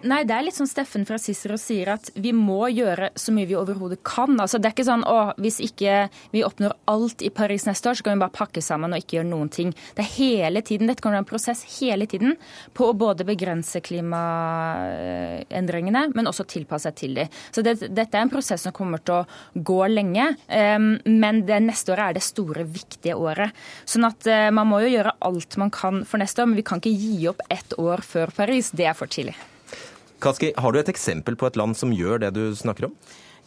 Nei, det er litt som Steffen fra Cicero sier, at vi må gjøre så mye vi overhodet kan. Altså, det er ikke sånn å, hvis ikke vi oppnår alt i Paris neste år, så kan vi bare pakke sammen og ikke gjøre noen ting. Det er hele tiden, Dette kan være en prosess hele tiden på å både begrense klimaendringene, men også tilpasse seg til dem. Så det, dette er en prosess som kommer til å gå lenge, um, men det neste året er det store, viktige året. Sånn at uh, man må jo gjøre alt man kan for neste år, men vi kan ikke gi opp ett år før Paris. Det er for tidlig. Kaski, har du et eksempel på et land som gjør det du snakker om?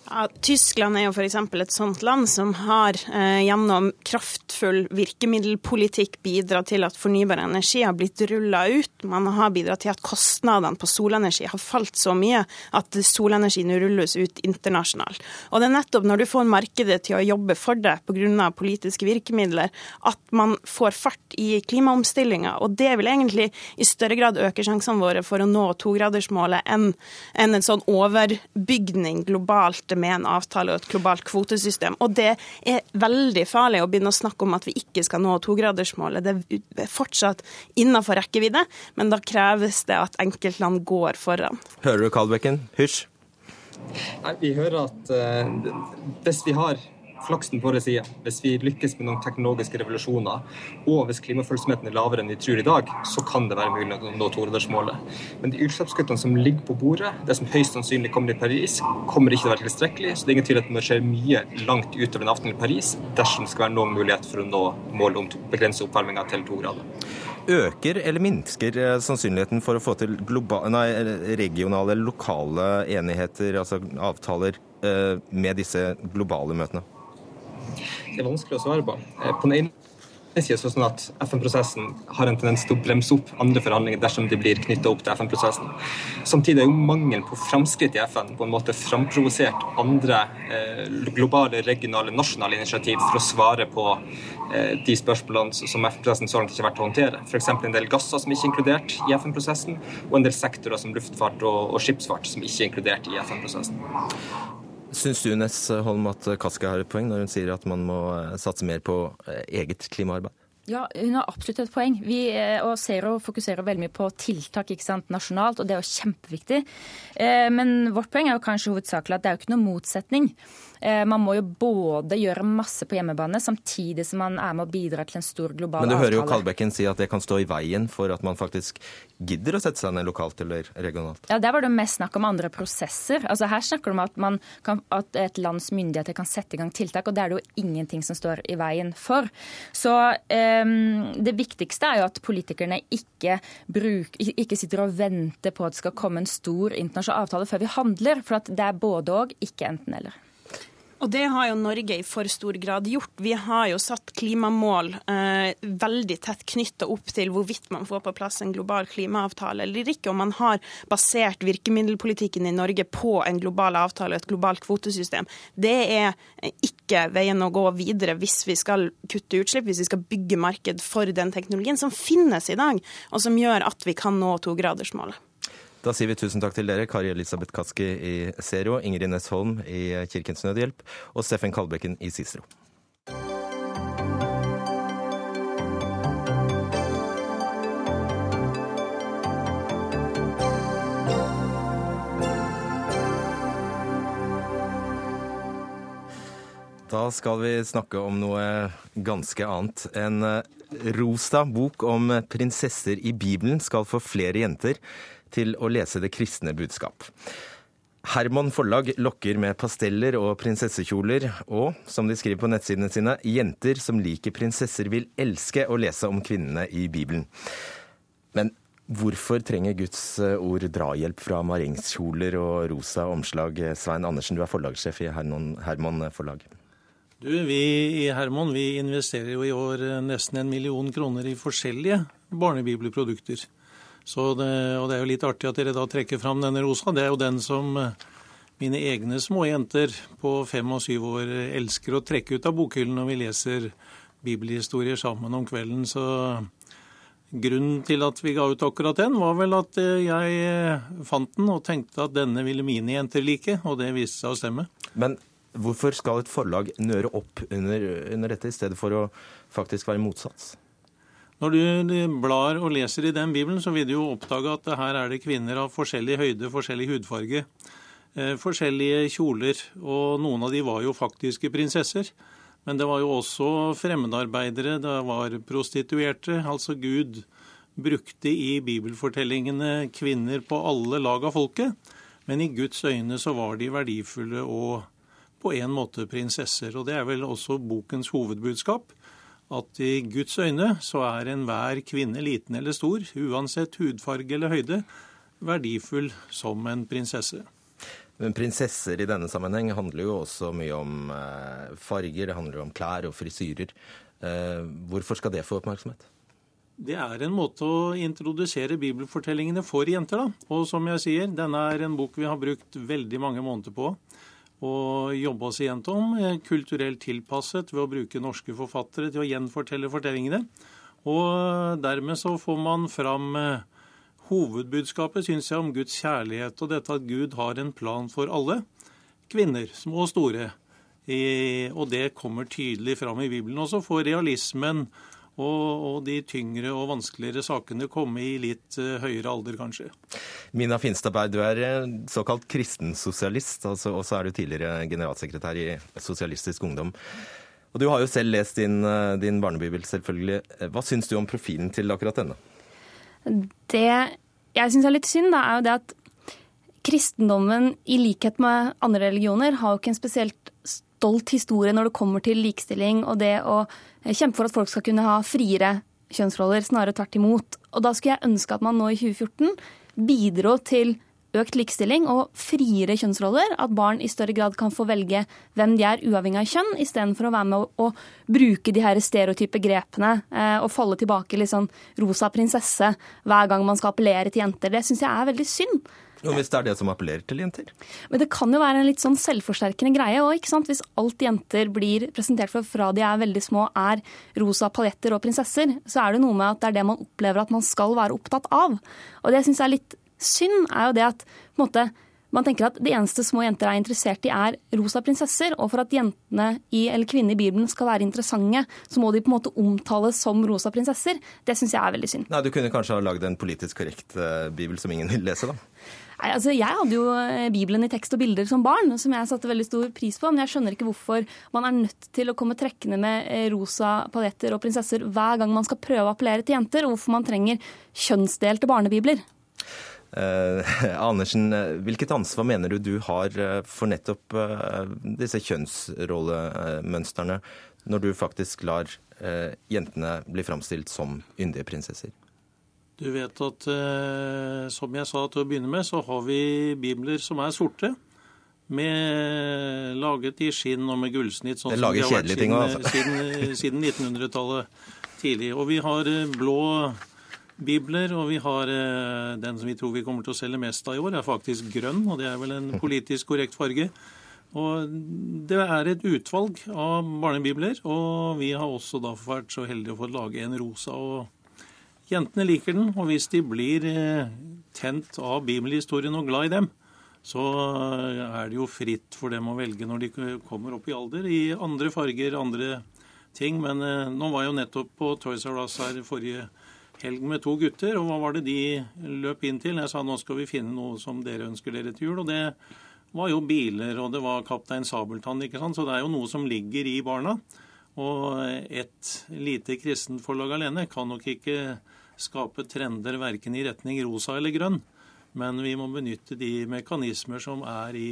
Ja, Tyskland er jo f.eks. et sånt land som har eh, gjennom kraftfull virkemiddelpolitikk bidratt til at fornybar energi har blitt rulla ut. Man har bidratt til at kostnadene på solenergi har falt så mye at solenergi nå rulles ut internasjonalt. Og det er nettopp når du får markedet til å jobbe for det pga. politiske virkemidler, at man får fart i klimaomstillinga. Og det vil egentlig i større grad øke sjansene våre for å nå togradersmålet enn en, en sånn overbygning globalt starte med en avtale og et globalt kvotesystem. Og det er veldig farlig å begynne å snakke om at vi ikke skal nå togradersmålet. Det er fortsatt innafor rekkevidde, men da kreves det at enkeltland går foran. Hører du, Kalbekken? Hysj. Nei, Vi hører at uh, hvis vi har flaksen på vår side, hvis vi lykkes med noen teknologiske revolusjoner, og hvis klimafølsomheten er lavere enn vi tror i dag, så kan det være mulig å nå togradersmålet. Men de utslippskuttene som ligger på bordet, det som høyst sannsynlig kommer i Paris, kommer ikke til å være tilstrekkelig. Så det er ingen tvil at det må skje mye langt utover en aften i Paris dersom det skal være noen mulighet for å nå målet om å begrense oppvarminga til to grader. Øker eller minsker eh, sannsynligheten for å få til nei, regionale eller lokale enigheter, altså avtaler, eh, med disse globale møtene? Det er vanskelig å svare på. Eh, på den ene det sånn at FN-prosessen har en tendens til å bremse opp andre forhandlinger dersom de blir knytta opp til FN-prosessen. Samtidig er jo mangelen på framskritt i FN på en måte framprovosert andre eh, globale, regionale, nasjonale initiativ for å svare på eh, de spørsmålene som FN-prosessen så langt ikke har vært å håndtere. F.eks. en del gasser som ikke er inkludert i FN-prosessen, og en del sektorer som luftfart og, og skipsfart som ikke er inkludert i FN-prosessen. Syns du Ness Holm at Kaski har et poeng når hun sier at man må eh, satse mer på eh, eget klimaarbeid? Ja, Hun har absolutt et poeng. Vi ser og Zero fokuserer veldig mye på tiltak sant, nasjonalt, og det er jo kjempeviktig. Men vårt poeng er jo kanskje hovedsakelig at det er jo ikke noen motsetning Eh, man må jo både gjøre masse på hjemmebane, samtidig som man er med å bidra til en stor global avtale. Men du hører jo Kalbekken si at det kan stå i veien for at man faktisk gidder å sette seg ned lokalt eller regionalt. Ja, Der var det mest snakk om andre prosesser. Altså Her snakker du om at, kan, at et lands myndigheter kan sette i gang tiltak, og det er det jo ingenting som står i veien for. Så um, det viktigste er jo at politikerne ikke, bruk, ikke sitter og venter på at det skal komme en stor internasjonal avtale før vi handler. For det er både og, ikke enten-eller. Og det har jo Norge i for stor grad gjort. Vi har jo satt klimamål eh, veldig tett knytta opp til hvorvidt man får på plass en global klimaavtale eller ikke. Og man har basert virkemiddelpolitikken i Norge på en global avtale og et globalt kvotesystem. Det er ikke veien å gå videre hvis vi skal kutte utslipp, hvis vi skal bygge marked for den teknologien som finnes i dag, og som gjør at vi kan nå togradersmålet. Da sier vi tusen takk til dere, Kari Elisabeth Kaski i Zero, Ingrid Næss Holm i Kirkens Nødhjelp og Steffen Kalbekken i Cicero. Da skal vi snakke om noe ganske annet. En rosa bok om prinsesser i Bibelen skal få flere jenter til å lese det kristne budskap. Herman forlag lokker med pasteller og prinsessekjoler, og, som de skriver på nettsidene sine, jenter som liker prinsesser vil elske å lese om kvinnene i Bibelen. Men hvorfor trenger Guds eh, ord drahjelp fra maringskjoler og rosa omslag? Svein Andersen, du er forlagssjef i Herman forlag. Du, Vi i Herman vi investerer jo i år eh, nesten en million kroner i forskjellige barnebibelprodukter. Det, og det er jo litt artig at dere da trekker fram denne rosa. Det er jo den som eh, mine egne små jenter på fem og syv år elsker å trekke ut av bokhyllen når vi leser bibelhistorier sammen om kvelden. Så grunnen til at vi ga ut akkurat den, var vel at eh, jeg eh, fant den og tenkte at denne ville mine jenter like, og det viste seg å stemme. Men hvorfor skal et forlag nøre opp under, under dette, i stedet for å faktisk være motsats? Når du blar og leser i den bibelen, så vil du jo oppdage at her er det kvinner av forskjellig høyde, forskjellig hudfarge, eh, forskjellige kjoler, og noen av de var jo faktiske prinsesser. Men det var jo også fremmedarbeidere, det var prostituerte. Altså Gud brukte i bibelfortellingene kvinner på alle lag av folket. Men i Guds øyne så var de verdifulle og på en måte prinsesser. Og det er vel også bokens hovedbudskap at i Guds øyne så er enhver kvinne, liten eller stor, uansett hudfarge eller høyde, verdifull som en prinsesse. Men prinsesser i denne sammenheng handler jo også mye om eh, farger, det handler om klær og frisyrer. Eh, hvorfor skal det få oppmerksomhet? Det er en måte å introdusere bibelfortellingene for jenter, da. Og som jeg sier, denne er en bok vi har brukt veldig mange måneder på og jobbe oss igjennom, eh, kulturelt tilpasset ved å bruke norske forfattere til å gjenfortelle fortellingene. Og dermed så får man fram eh, hovedbudskapet, syns jeg, om Guds kjærlighet og dette at Gud har en plan for alle. kvinner, små og store. Og det kommer tydelig fram i Bibelen. Og så får realismen og, og, de tyngre og vanskeligere sakene komme i litt uh, høyere alder, kanskje. Mina Finstadberg, du er eh, såkalt kristensosialist, altså, og så er du tidligere generalsekretær i Sosialistisk Ungdom. Og Du har jo selv lest din, eh, din barnebibel, selvfølgelig. Hva syns du om profilen til akkurat denne? Det jeg syns er litt synd, da, er jo det at kristendommen, i likhet med andre religioner, har jo ikke en spesielt stolt historie når det kommer til likestilling og det å kjempe for at folk skal kunne ha friere kjønnsroller, snarere tvert imot. Og da skulle jeg ønske at man nå i 2014 bidro til økt likestilling og friere kjønnsroller. At barn i større grad kan få velge hvem de er, uavhengig av kjønn, istedenfor å være med å, å bruke de her stereotype grepene eh, og falle tilbake litt sånn rosa prinsesse hver gang man skal appellere til jenter. Det syns jeg er veldig synd. Jo, Hvis det er det som appellerer til jenter? Men Det kan jo være en litt sånn selvforsterkende greie. òg, ikke sant? Hvis alt jenter blir presentert for fra de er veldig små, er rosa paljetter og prinsesser, så er det noe med at det er det man opplever at man skal være opptatt av. Og det syns jeg er litt synd, er jo det at måte, man tenker at det eneste små jenter er interessert i, er rosa prinsesser. Og for at jentene i, eller kvinnene i Bibelen skal være interessante, så må de på en måte omtales som rosa prinsesser. Det syns jeg er veldig synd. Nei, Du kunne kanskje ha lagd en politisk korrekt uh, bibel som ingen vil lese, da? Nei, altså Jeg hadde jo eh, Bibelen i tekst og bilder som barn, som jeg satte veldig stor pris på. Men jeg skjønner ikke hvorfor man er nødt til å komme trekkende med eh, rosa paljetter og prinsesser hver gang man skal prøve å appellere til jenter, og hvorfor man trenger kjønnsdelte barnebibler. Eh, Andersen, hvilket ansvar mener du du har eh, for nettopp eh, disse kjønnsrollemønstrene, når du faktisk lar eh, jentene bli framstilt som yndige prinsesser? Du vet at, eh, som jeg sa til å begynne med, så har vi bibler som er sorte. Med, laget i skinn og med gullsnitt. Sånn det lager kjedelige ting òg, altså. Siden, siden 1900-tallet tidlig. Og vi har blå bibler, og vi har eh, den som vi tror vi kommer til å selge mest av i år, er faktisk grønn, og det er vel en politisk korrekt farge. Og Det er et utvalg av barnebibler, og vi har også da vært så heldige å få lage en rosa. og Jentene liker den, og hvis de blir eh, tent av bibelhistorien og glad i dem, så er det jo fritt for dem å velge når de kommer opp i alder, i andre farger, andre ting. Men eh, nå var jeg jo nettopp på Toys R Us her forrige helg med to gutter. Og hva var det de løp inn til? Jeg sa nå skal vi finne noe som dere ønsker dere til jul. Og det var jo biler, og det var Kaptein Sabeltann, ikke sant. Så det er jo noe som ligger i barna. Og et lite kristent forlag alene kan nok ikke skape trender verken i retning rosa eller grønn. Men vi må benytte de mekanismer som er i,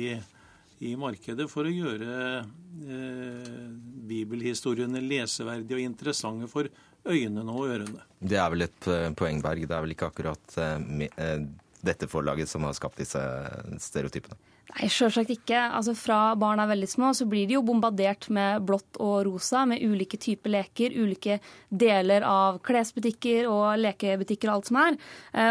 i markedet for å gjøre eh, bibelhistoriene leseverdige og interessante for øynene og ørene. Det er vel et eh, poeng, Berg. Det er vel ikke akkurat eh, eh, dette forlaget som har skapt disse stereotypene? Nei, sjølsagt ikke. Altså, fra barn er veldig små, så blir de jo bombardert med blått og rosa, med ulike typer leker, ulike deler av klesbutikker og lekebutikker og alt som er.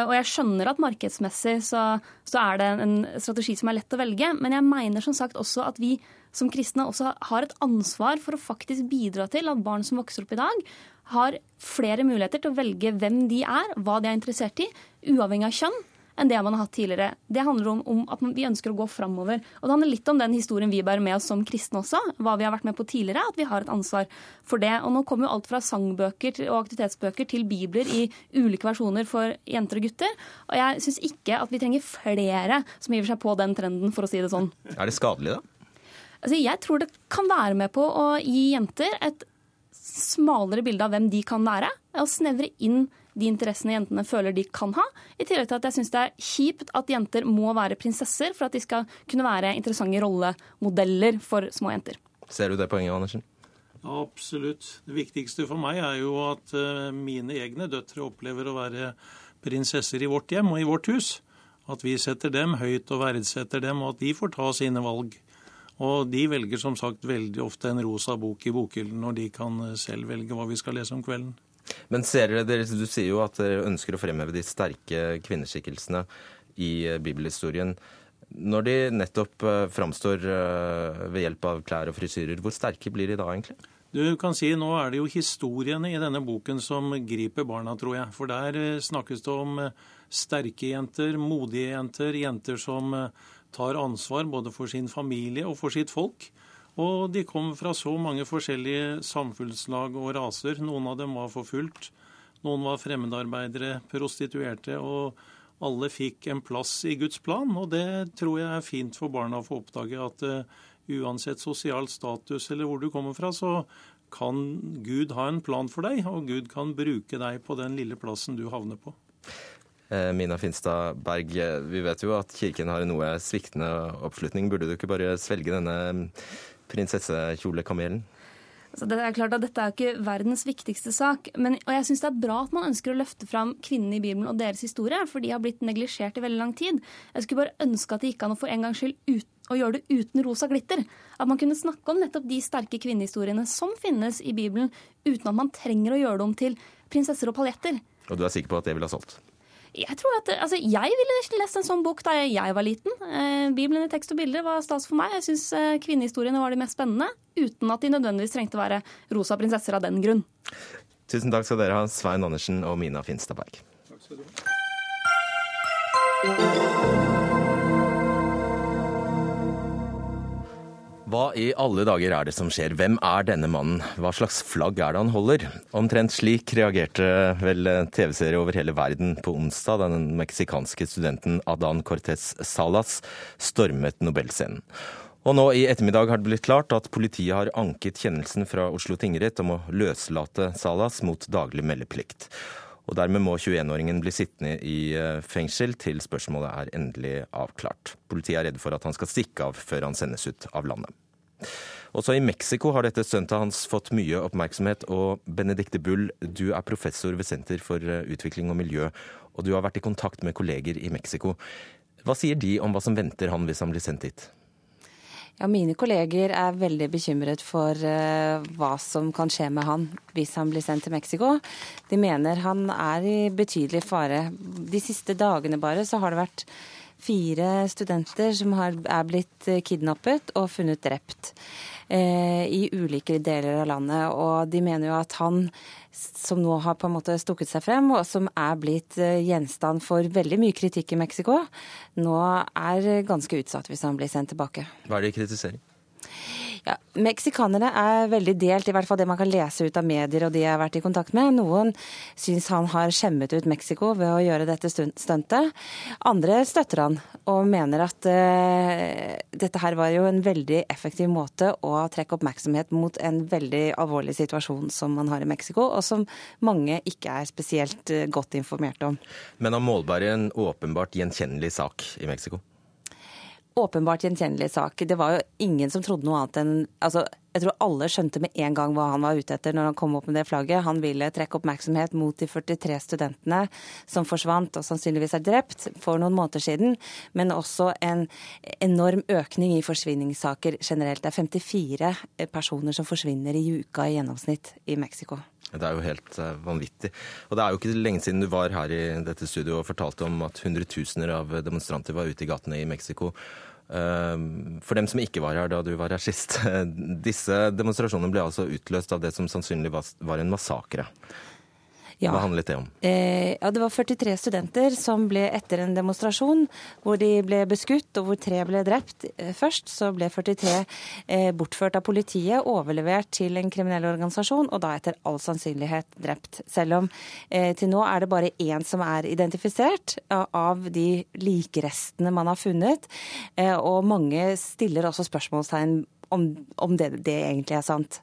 Og jeg skjønner at markedsmessig så, så er det en strategi som er lett å velge, men jeg mener som sagt også at vi som kristne også har et ansvar for å faktisk bidra til at barn som vokser opp i dag, har flere muligheter til å velge hvem de er, hva de er interessert i, uavhengig av kjønn enn det man har hatt tidligere. Det handler om, om, at vi ønsker å gå framover. Og det handler litt om den historien vi bærer med oss som kristne også. Hva vi har vært med på tidligere, at vi har et ansvar for det. Og nå kommer jo alt fra sangbøker og aktivitetsbøker til bibler i ulike versjoner for jenter og gutter. Og jeg syns ikke at vi trenger flere som giver seg på den trenden, for å si det sånn. Er det skadelig, da? Altså, jeg tror det kan være med på å gi jenter et smalere bilde av hvem de kan være, og snevre inn de interessene jentene føler de kan ha. I tillegg til at jeg syns det er kjipt at jenter må være prinsesser for at de skal kunne være interessante rollemodeller for små jenter. Ser du det poenget, Andersen? Absolutt. Det viktigste for meg er jo at eh, mine egne døtre opplever å være prinsesser i vårt hjem og i vårt hus. At vi setter dem høyt og verdsetter dem, og at de får ta sine valg. Og de velger som sagt veldig ofte en rosa bok i bokhyllen når de kan selv velge hva vi skal lese om kvelden. Men ser dere, Du sier jo at dere ønsker å fremheve de sterke kvinneskikkelsene i eh, bibelhistorien. Når de nettopp eh, framstår eh, ved hjelp av klær og frisyrer, hvor sterke blir de da egentlig? Du kan si Nå er det jo historiene i denne boken som griper barna, tror jeg. For der snakkes det om sterke jenter, modige jenter, jenter som tar ansvar både for sin familie og for sitt folk. Og de kom fra så mange forskjellige samfunnslag og raser. Noen av dem var forfulgt. Noen var fremmedarbeidere, prostituerte. og alle fikk en plass i Guds plan, og det tror jeg er fint for barna å få oppdage. At uh, uansett sosial status eller hvor du kommer fra, så kan Gud ha en plan for deg, og Gud kan bruke deg på den lille plassen du havner på. Eh, Mina Finstad Berg, vi vet jo at kirken har noe sviktende oppslutning. Burde du ikke bare svelge denne prinsessekjolekamelen? Altså, det er klart at Dette er ikke verdens viktigste sak, men, og jeg syns det er bra at man ønsker å løfte fram kvinnene i Bibelen og deres historie, for de har blitt neglisjert i veldig lang tid. Jeg skulle bare ønske at det gikk an å for en gangs skyld ut, å gjøre det uten rosa glitter. At man kunne snakke om nettopp de sterke kvinnehistoriene som finnes i Bibelen, uten at man trenger å gjøre dem til prinsesser og paljetter. Og du er sikker på at det ville ha solgt? Jeg tror at, altså, jeg ville lest en sånn bok da jeg var liten. Eh, Bibelen i tekst og bilder var stas for meg. Jeg syns eh, kvinnehistoriene var de mest spennende, uten at de nødvendigvis trengte å være rosa prinsesser av den grunn. Tusen takk skal dere ha, Svein Andersen og Mina Finstadberg. Takk skal du ha. Hva i alle dager er det som skjer? Hvem er denne mannen? Hva slags flagg er det han holder? Omtrent slik reagerte vel TV-seere over hele verden på onsdag da den meksikanske studenten Adan Cortez Salas stormet Nobelscenen. Og nå i ettermiddag har det blitt klart at politiet har anket kjennelsen fra Oslo tingrett om å løslate Salas mot daglig meldeplikt. Og dermed må 21-åringen bli sittende i eh, fengsel til spørsmålet er endelig avklart. Politiet er redd for at han skal stikke av før han sendes ut av landet. Også i Mexico har dette stuntet hans fått mye oppmerksomhet. Og Benedicte Bull, du er professor ved Senter for eh, utvikling og miljø, og du har vært i kontakt med kolleger i Mexico. Hva sier de om hva som venter han hvis han blir sendt dit? Ja, Mine kolleger er veldig bekymret for uh, hva som kan skje med han hvis han blir sendt til Mexico. De mener han er i betydelig fare. De siste dagene bare så har det vært fire studenter som har, er blitt eh, kidnappet og funnet drept i ulike deler av landet. Og de mener jo at han som nå har på en måte stukket seg frem, og som er blitt eh, gjenstand for veldig mye kritikk i Mexico, nå er ganske utsatt hvis han blir sendt tilbake. Hva er det de kritiserer? Ja, Meksikanere er veldig delt, i hvert fall det man kan lese ut av medier og de jeg har vært i kontakt med. Noen syns han har skjemmet ut Mexico ved å gjøre dette stuntet. Andre støtter han og mener at uh, dette her var jo en veldig effektiv måte å trekke oppmerksomhet mot en veldig alvorlig situasjon som man har i Mexico, og som mange ikke er spesielt uh, godt informert om. Men han målbærer en åpenbart gjenkjennelig sak i Mexico? Åpenbart gjenkjennelig sak. Det var jo ingen som trodde noe annet enn altså, Jeg tror alle skjønte med en gang hva han var ute etter når han kom opp med det flagget. Han ville trekke oppmerksomhet mot de 43 studentene som forsvant og sannsynligvis er drept for noen måneder siden, men også en enorm økning i forsvinningssaker generelt. Det er 54 personer som forsvinner i uka i gjennomsnitt i Mexico. Det er jo helt uh, vanvittig. Og det er jo ikke lenge siden du var her i dette studioet og fortalte om at hundretusener av demonstranter var ute i gatene i Mexico. Ehm, for dem som ikke var her da du var her sist, disse demonstrasjonene ble altså utløst av det som sannsynlig var en massakre. Ja. Hva handlet det om? Eh, ja, Det var 43 studenter som ble etter en demonstrasjon hvor de ble beskutt og hvor tre ble drept. Eh, først så ble 43 eh, bortført av politiet, overlevert til en kriminell organisasjon og da etter all sannsynlighet drept. Selv om eh, til nå er det bare én som er identifisert av de likrestene man har funnet. Eh, og mange stiller også spørsmålstegn om, om det, det, egentlig er sant.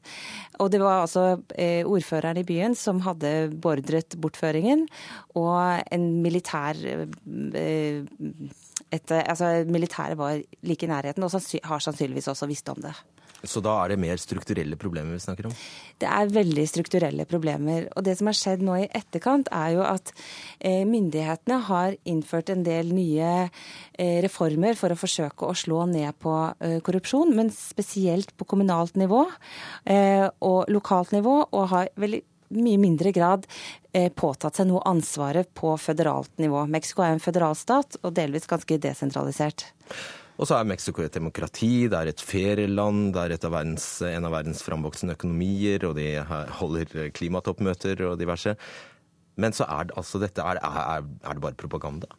Og det var altså eh, ordføreren i byen som hadde beordret bortføringen, og en militær eh, et, altså Militæret var like i nærheten og har sannsynligvis også visst om det. Så da er det mer strukturelle problemer vi snakker om? Det er veldig strukturelle problemer. Og det som har skjedd nå i etterkant, er jo at eh, myndighetene har innført en del nye eh, reformer for å forsøke å slå ned på eh, korrupsjon, men spesielt på kommunalt nivå og lokalt nivå, og har veldig mye mindre grad påtatt seg noe ansvaret på føderalt nivå. Mexico er en føderalstat og delvis ganske desentralisert. Og så er Mexico et demokrati, det er et ferieland, det er av verdens, en av verdens framvoksende økonomier, og de holder klimatoppmøter og diverse. Men så er det altså dette er, er, er det bare propaganda?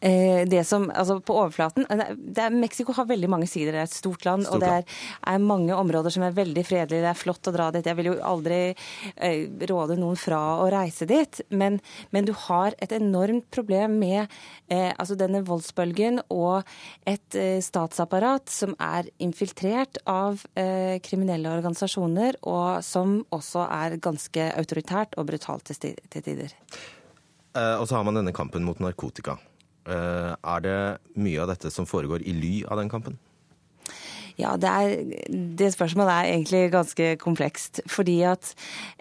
Eh, det som, altså På overflaten eh, det er, Mexico har veldig mange sider. Det er et stort land. Stort og det er, er, mange områder som er veldig fredelige. Det er flott å dra dit. Jeg vil jo aldri eh, råde noen fra å reise dit. Men, men du har et enormt problem med eh, altså denne voldsbølgen og et eh, statsapparat som er infiltrert av eh, kriminelle organisasjoner, og som også er ganske autoritært og brutalt til, til tider. og så har man denne kampen mot narkotika. Eh, er det mye av dette som foregår i ly av den kampen? Ja, det, er, det, spørsmålet er egentlig ganske komplekst. Fordi at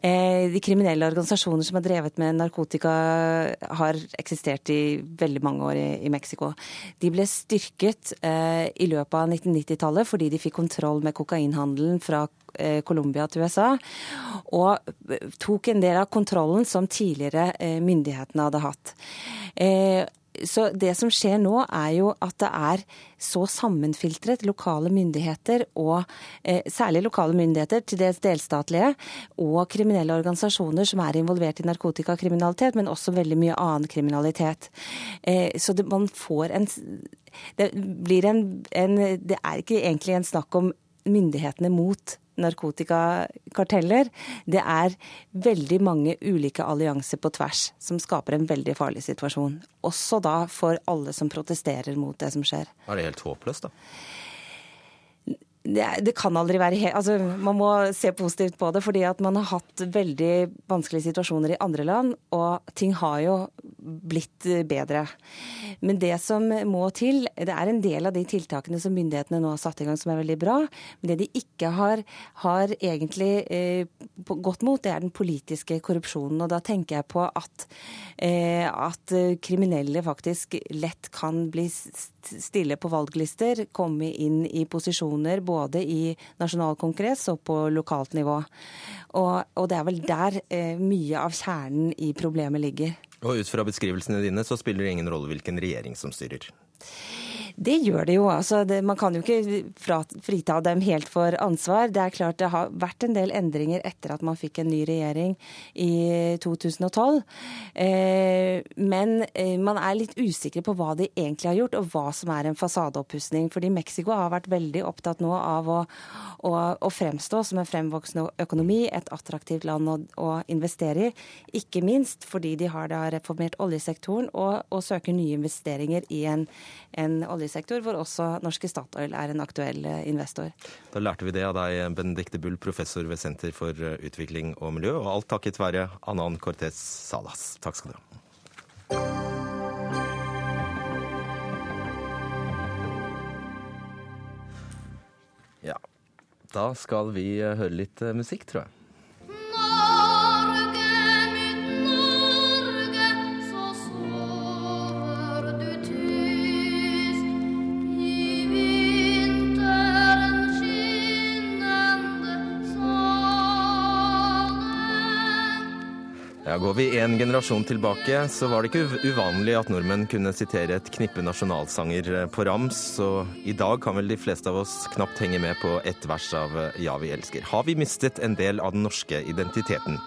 eh, de kriminelle organisasjoner som har drevet med narkotika, har eksistert i veldig mange år i, i Mexico. De ble styrket eh, i løpet av 1990-tallet fordi de fikk kontroll med kokainhandelen fra eh, Colombia til USA. Og tok en del av kontrollen som tidligere eh, myndighetene hadde hatt. Så det som skjer nå, er jo at det er så sammenfiltret lokale myndigheter, og eh, særlig lokale myndigheter, til dels delstatlige, og kriminelle organisasjoner som er involvert i narkotikakriminalitet, men også veldig mye annen kriminalitet. Eh, så det, man får en det, blir en, en det er ikke egentlig en snakk om myndighetene mot narkotikakarteller. Det er veldig mange ulike allianser på tvers som skaper en veldig farlig situasjon. Også da for alle som protesterer mot det som skjer. Er det helt håpløst, da? Det, det, kan aldri være helt altså, Man må se positivt på det, fordi at man har hatt veldig vanskelige situasjoner i andre land, og ting har jo blitt bedre. Men det som må til, det er en del av de tiltakene som myndighetene nå har satt i gang som er veldig bra. Men det de ikke har, har egentlig eh, gått mot, det er den politiske korrupsjonen. Og da tenker jeg på at, eh, at kriminelle faktisk lett kan bli stille på valglister, komme inn i posisjoner både i nasjonal kongress og på lokalt nivå. Og, og det er vel der eh, mye av kjernen i problemet ligger. Og ut fra beskrivelsene dine så spiller det ingen rolle hvilken regjering som styrer? Det gjør det jo. Altså, det, man kan jo ikke frita dem helt for ansvar. Det er klart det har vært en del endringer etter at man fikk en ny regjering i 2012. Eh, men eh, man er litt usikre på hva de egentlig har gjort, og hva som er en fasadeoppussing. Fordi Mexico har vært veldig opptatt nå av å, å, å fremstå som en fremvoksende økonomi, et attraktivt land å, å, investere i. Ikke minst fordi de har da reformert oljesektoren og, og søker nye investeringer i en, en oljesektor oljesektor, hvor også norske Statoil er en aktuell eh, investor. Da lærte vi det av deg, Benedicte Bull, professor ved Senter for eh, utvikling og miljø, og alt takket være Anan Cortez Salas. Takk skal du ha. Ja, da skal vi eh, høre litt musikk, tror jeg. Går vi en generasjon tilbake, så var det ikke uvanlig at nordmenn kunne sitere et knippe nasjonalsanger eh, på rams, og i dag kan vel de fleste av oss knapt henge med på ett vers av eh, Ja, vi elsker. Har vi mistet en del av den norske identiteten?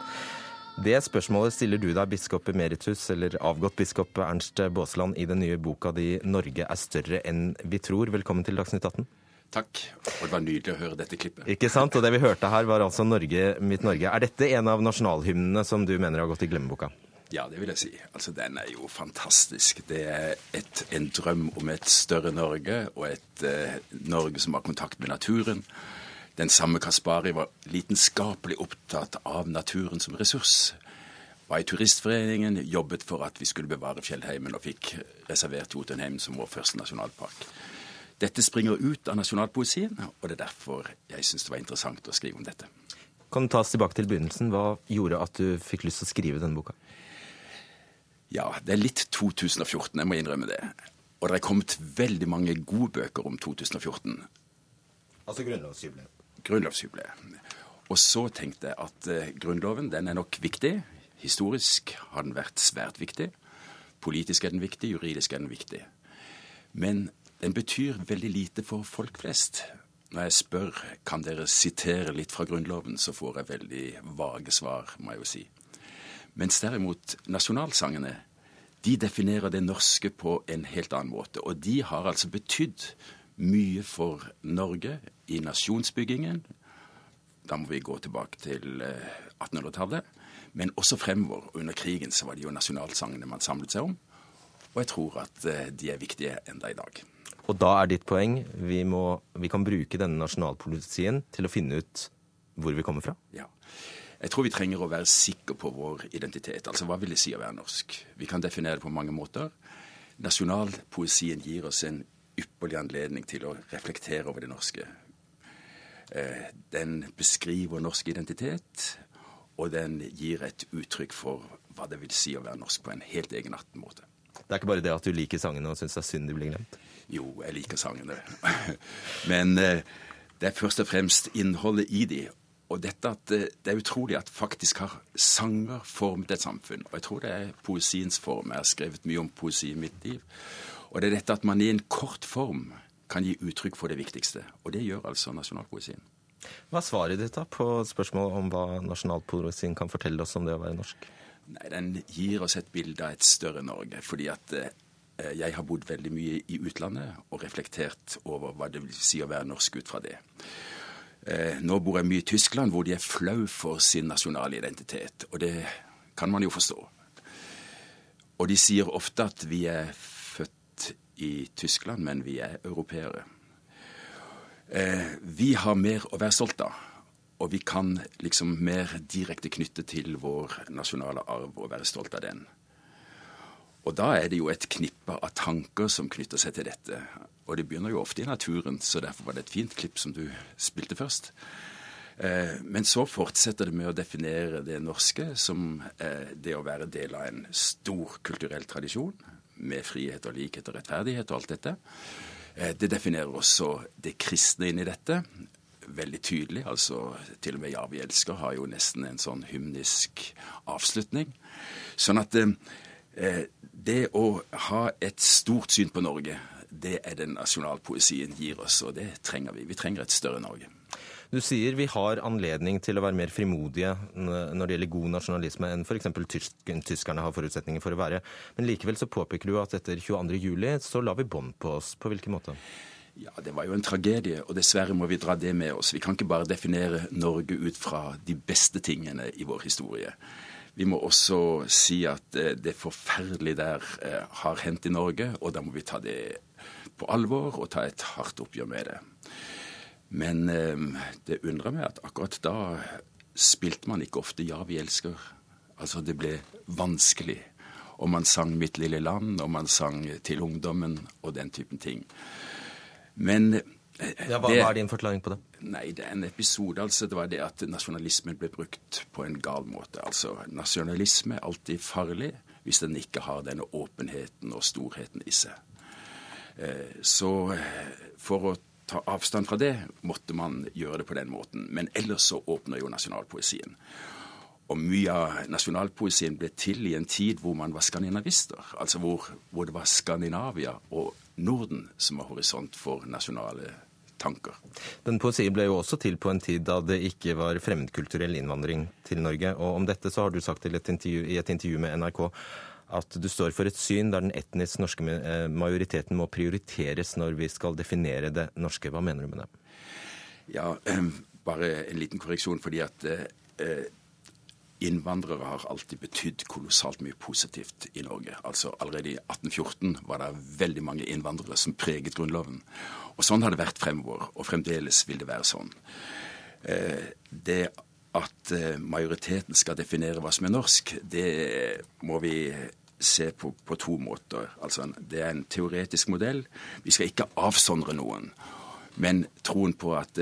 Det spørsmålet stiller du deg, biskop emeritus, eller avgått biskop Ernst Baasland, i den nye boka di 'Norge er større enn vi tror'. Velkommen til Dagsnytt 18. Takk. Og det var nydelig å høre dette klippet. Ikke sant? Og det vi hørte her, var altså Norge, mitt Norge. Er dette en av nasjonalhymnene som du mener har gått i glemmeboka? Ja, det vil jeg si. Altså, Den er jo fantastisk. Det er et, en drøm om et større Norge, og et eh, Norge som har kontakt med naturen. Den samme Kaspari var lidenskapelig opptatt av naturen som ressurs. Var i Turistforeningen, jobbet for at vi skulle bevare fjellheimen, og fikk reservert Jotunheimen som vår første nasjonalpark. Dette springer ut av nasjonalpoesien, og det er derfor jeg syns det var interessant å skrive om dette. Kan du ta oss tilbake til begynnelsen? Hva gjorde at du fikk lyst til å skrive denne boka? Ja, det er litt 2014, jeg må innrømme det. Og det er kommet veldig mange gode bøker om 2014. Altså grunnlovsjubileet? Grunnlovsjubileet. Og så tenkte jeg at uh, Grunnloven den er nok viktig. Historisk har den vært svært viktig. Politisk er den viktig, juridisk er den viktig. Men den betyr veldig lite for folk flest. Når jeg spør kan dere sitere litt fra Grunnloven, så får jeg veldig vage svar, må jeg jo si. Mens derimot nasjonalsangene, de definerer det norske på en helt annen måte. Og de har altså betydd mye for Norge i nasjonsbyggingen. Da må vi gå tilbake til 1800-tallet. Men også fremover. Under krigen så var det jo nasjonalsangene man samlet seg om. Og jeg tror at de er viktige enda i dag. Og da er ditt poeng vi, må, vi kan bruke denne nasjonalpolitien til å finne ut hvor vi kommer fra? Ja. Jeg tror vi trenger å være sikre på vår identitet. Altså hva vil det si å være norsk? Vi kan definere det på mange måter. Nasjonalpoesien gir oss en ypperlig anledning til å reflektere over det norske. Den beskriver norsk identitet, og den gir et uttrykk for hva det vil si å være norsk på en helt egenartet måte. Det er ikke bare det at du liker sangene og syns det er synd de blir glemt? Jo, jeg liker sangene. Men det er først og fremst innholdet i de. Og dette at det er utrolig at faktisk har sanger formet et samfunn. Og jeg tror det er poesiens form. Jeg har skrevet mye om poesi i mitt liv. Og det er dette at man i en kort form kan gi uttrykk for det viktigste. Og det gjør altså nasjonalpoesien. Hva er svaret ditt da på spørsmålet om hva nasjonalpoesien kan fortelle oss om det å være norsk? Nei, Den gir oss et bilde av et større Norge. Fordi at eh, jeg har bodd veldig mye i utlandet og reflektert over hva det vil si å være norsk ut fra det. Eh, nå bor jeg mye i Tyskland, hvor de er flau for sin nasjonale identitet. Og det kan man jo forstå. Og de sier ofte at vi er født i Tyskland, men vi er europeere. Eh, vi har mer å være stolt av. Og vi kan liksom mer direkte knytte til vår nasjonale arv og være stolt av den. Og da er det jo et knippe av tanker som knytter seg til dette. Og det begynner jo ofte i naturen, så derfor var det et fint klipp som du spilte først. Men så fortsetter det med å definere det norske som det å være del av en stor kulturell tradisjon, med frihet og likhet og rettferdighet og alt dette. Det definerer også det kristne inn i dette veldig tydelig. altså Til og med 'Ja, vi elsker' har jo nesten en sånn hymnisk avslutning. Sånn at eh, det å ha et stort syn på Norge, det er det nasjonalpoesien gir oss, og det trenger vi. Vi trenger et større Norge. Du sier vi har anledning til å være mer frimodige når det gjelder god nasjonalisme enn f.eks. tyskerne har forutsetninger for å være. Men likevel så påpeker du at etter 22.07 så la vi bånd på oss. På hvilken måte? Ja, Det var jo en tragedie, og dessverre må vi dra det med oss. Vi kan ikke bare definere Norge ut fra de beste tingene i vår historie. Vi må også si at det forferdelige der har hendt i Norge, og da må vi ta det på alvor og ta et hardt oppgjør med det. Men det undrer meg at akkurat da spilte man ikke ofte 'Ja, vi elsker'. Altså, det ble vanskelig. Og man sang 'Mitt lille land', og man sang 'Til ungdommen' og den typen ting. Men ja, hva, det, hva er din forklaring på det? Nei, Det er en episode. altså. Det var det at nasjonalismen ble brukt på en gal måte. Altså, Nasjonalisme er alltid farlig hvis den ikke har denne åpenheten og storheten i seg. Så for å ta avstand fra det måtte man gjøre det på den måten. Men ellers så åpner jo nasjonalpoesien. Og mye av nasjonalpoesien ble til i en tid hvor man var skandinavister. Altså hvor, hvor det var Skandinavia og Norden som var horisont for nasjonale tanker. Den poesien ble jo også til på en tid da det ikke var fremmedkulturell innvandring til Norge. Og om dette så har du sagt et intervju, i et intervju med NRK at du står for et syn der den etnisk norske majoriteten må prioriteres når vi skal definere det norske. Hva mener du med det? Ja, bare en liten korreksjon. fordi at eh, Innvandrere har alltid betydd kolossalt mye positivt i Norge. Altså Allerede i 1814 var det veldig mange innvandrere som preget Grunnloven. Og sånn har det vært fremover, og fremdeles vil det være sånn. Det at majoriteten skal definere hva som er norsk, det må vi se på på to måter. Altså, Det er en teoretisk modell. Vi skal ikke avsondre noen. Men troen på at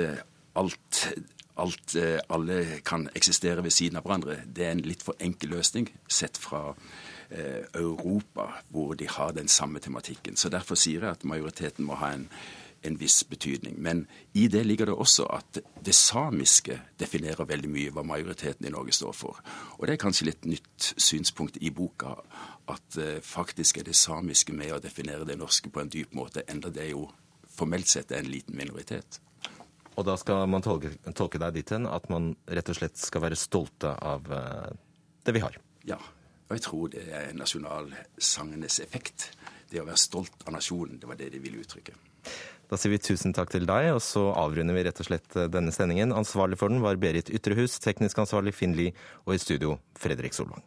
alt alt, alle kan eksistere ved siden av hverandre, det er en litt for enkel løsning sett fra eh, Europa, hvor de har den samme tematikken. Så Derfor sier jeg at majoriteten må ha en, en, viss betydning. Men i det ligger det også at det samiske definerer veldig mye hva majoriteten i Norge står for. Og det er kanskje litt nytt synspunkt i boka, at eh, faktisk er det samiske med å definere det norske på en dyp måte, enda det jo formelt sett er en liten minoritet. Og da skal man tolke, tolke deg dit hen at man rett og slett skal være stolte av det vi har. Ja. Og jeg tror det er nasjonalsangenes effekt. Det å være stolt av nasjonen, det var det de ville uttrykke. Da sier vi tusen takk til deg, og så avrunder vi rett og slett denne sendingen. Ansvarlig for den var Berit Ytrehus, teknisk ansvarlig Finn Lie, og i studio Fredrik Solvang.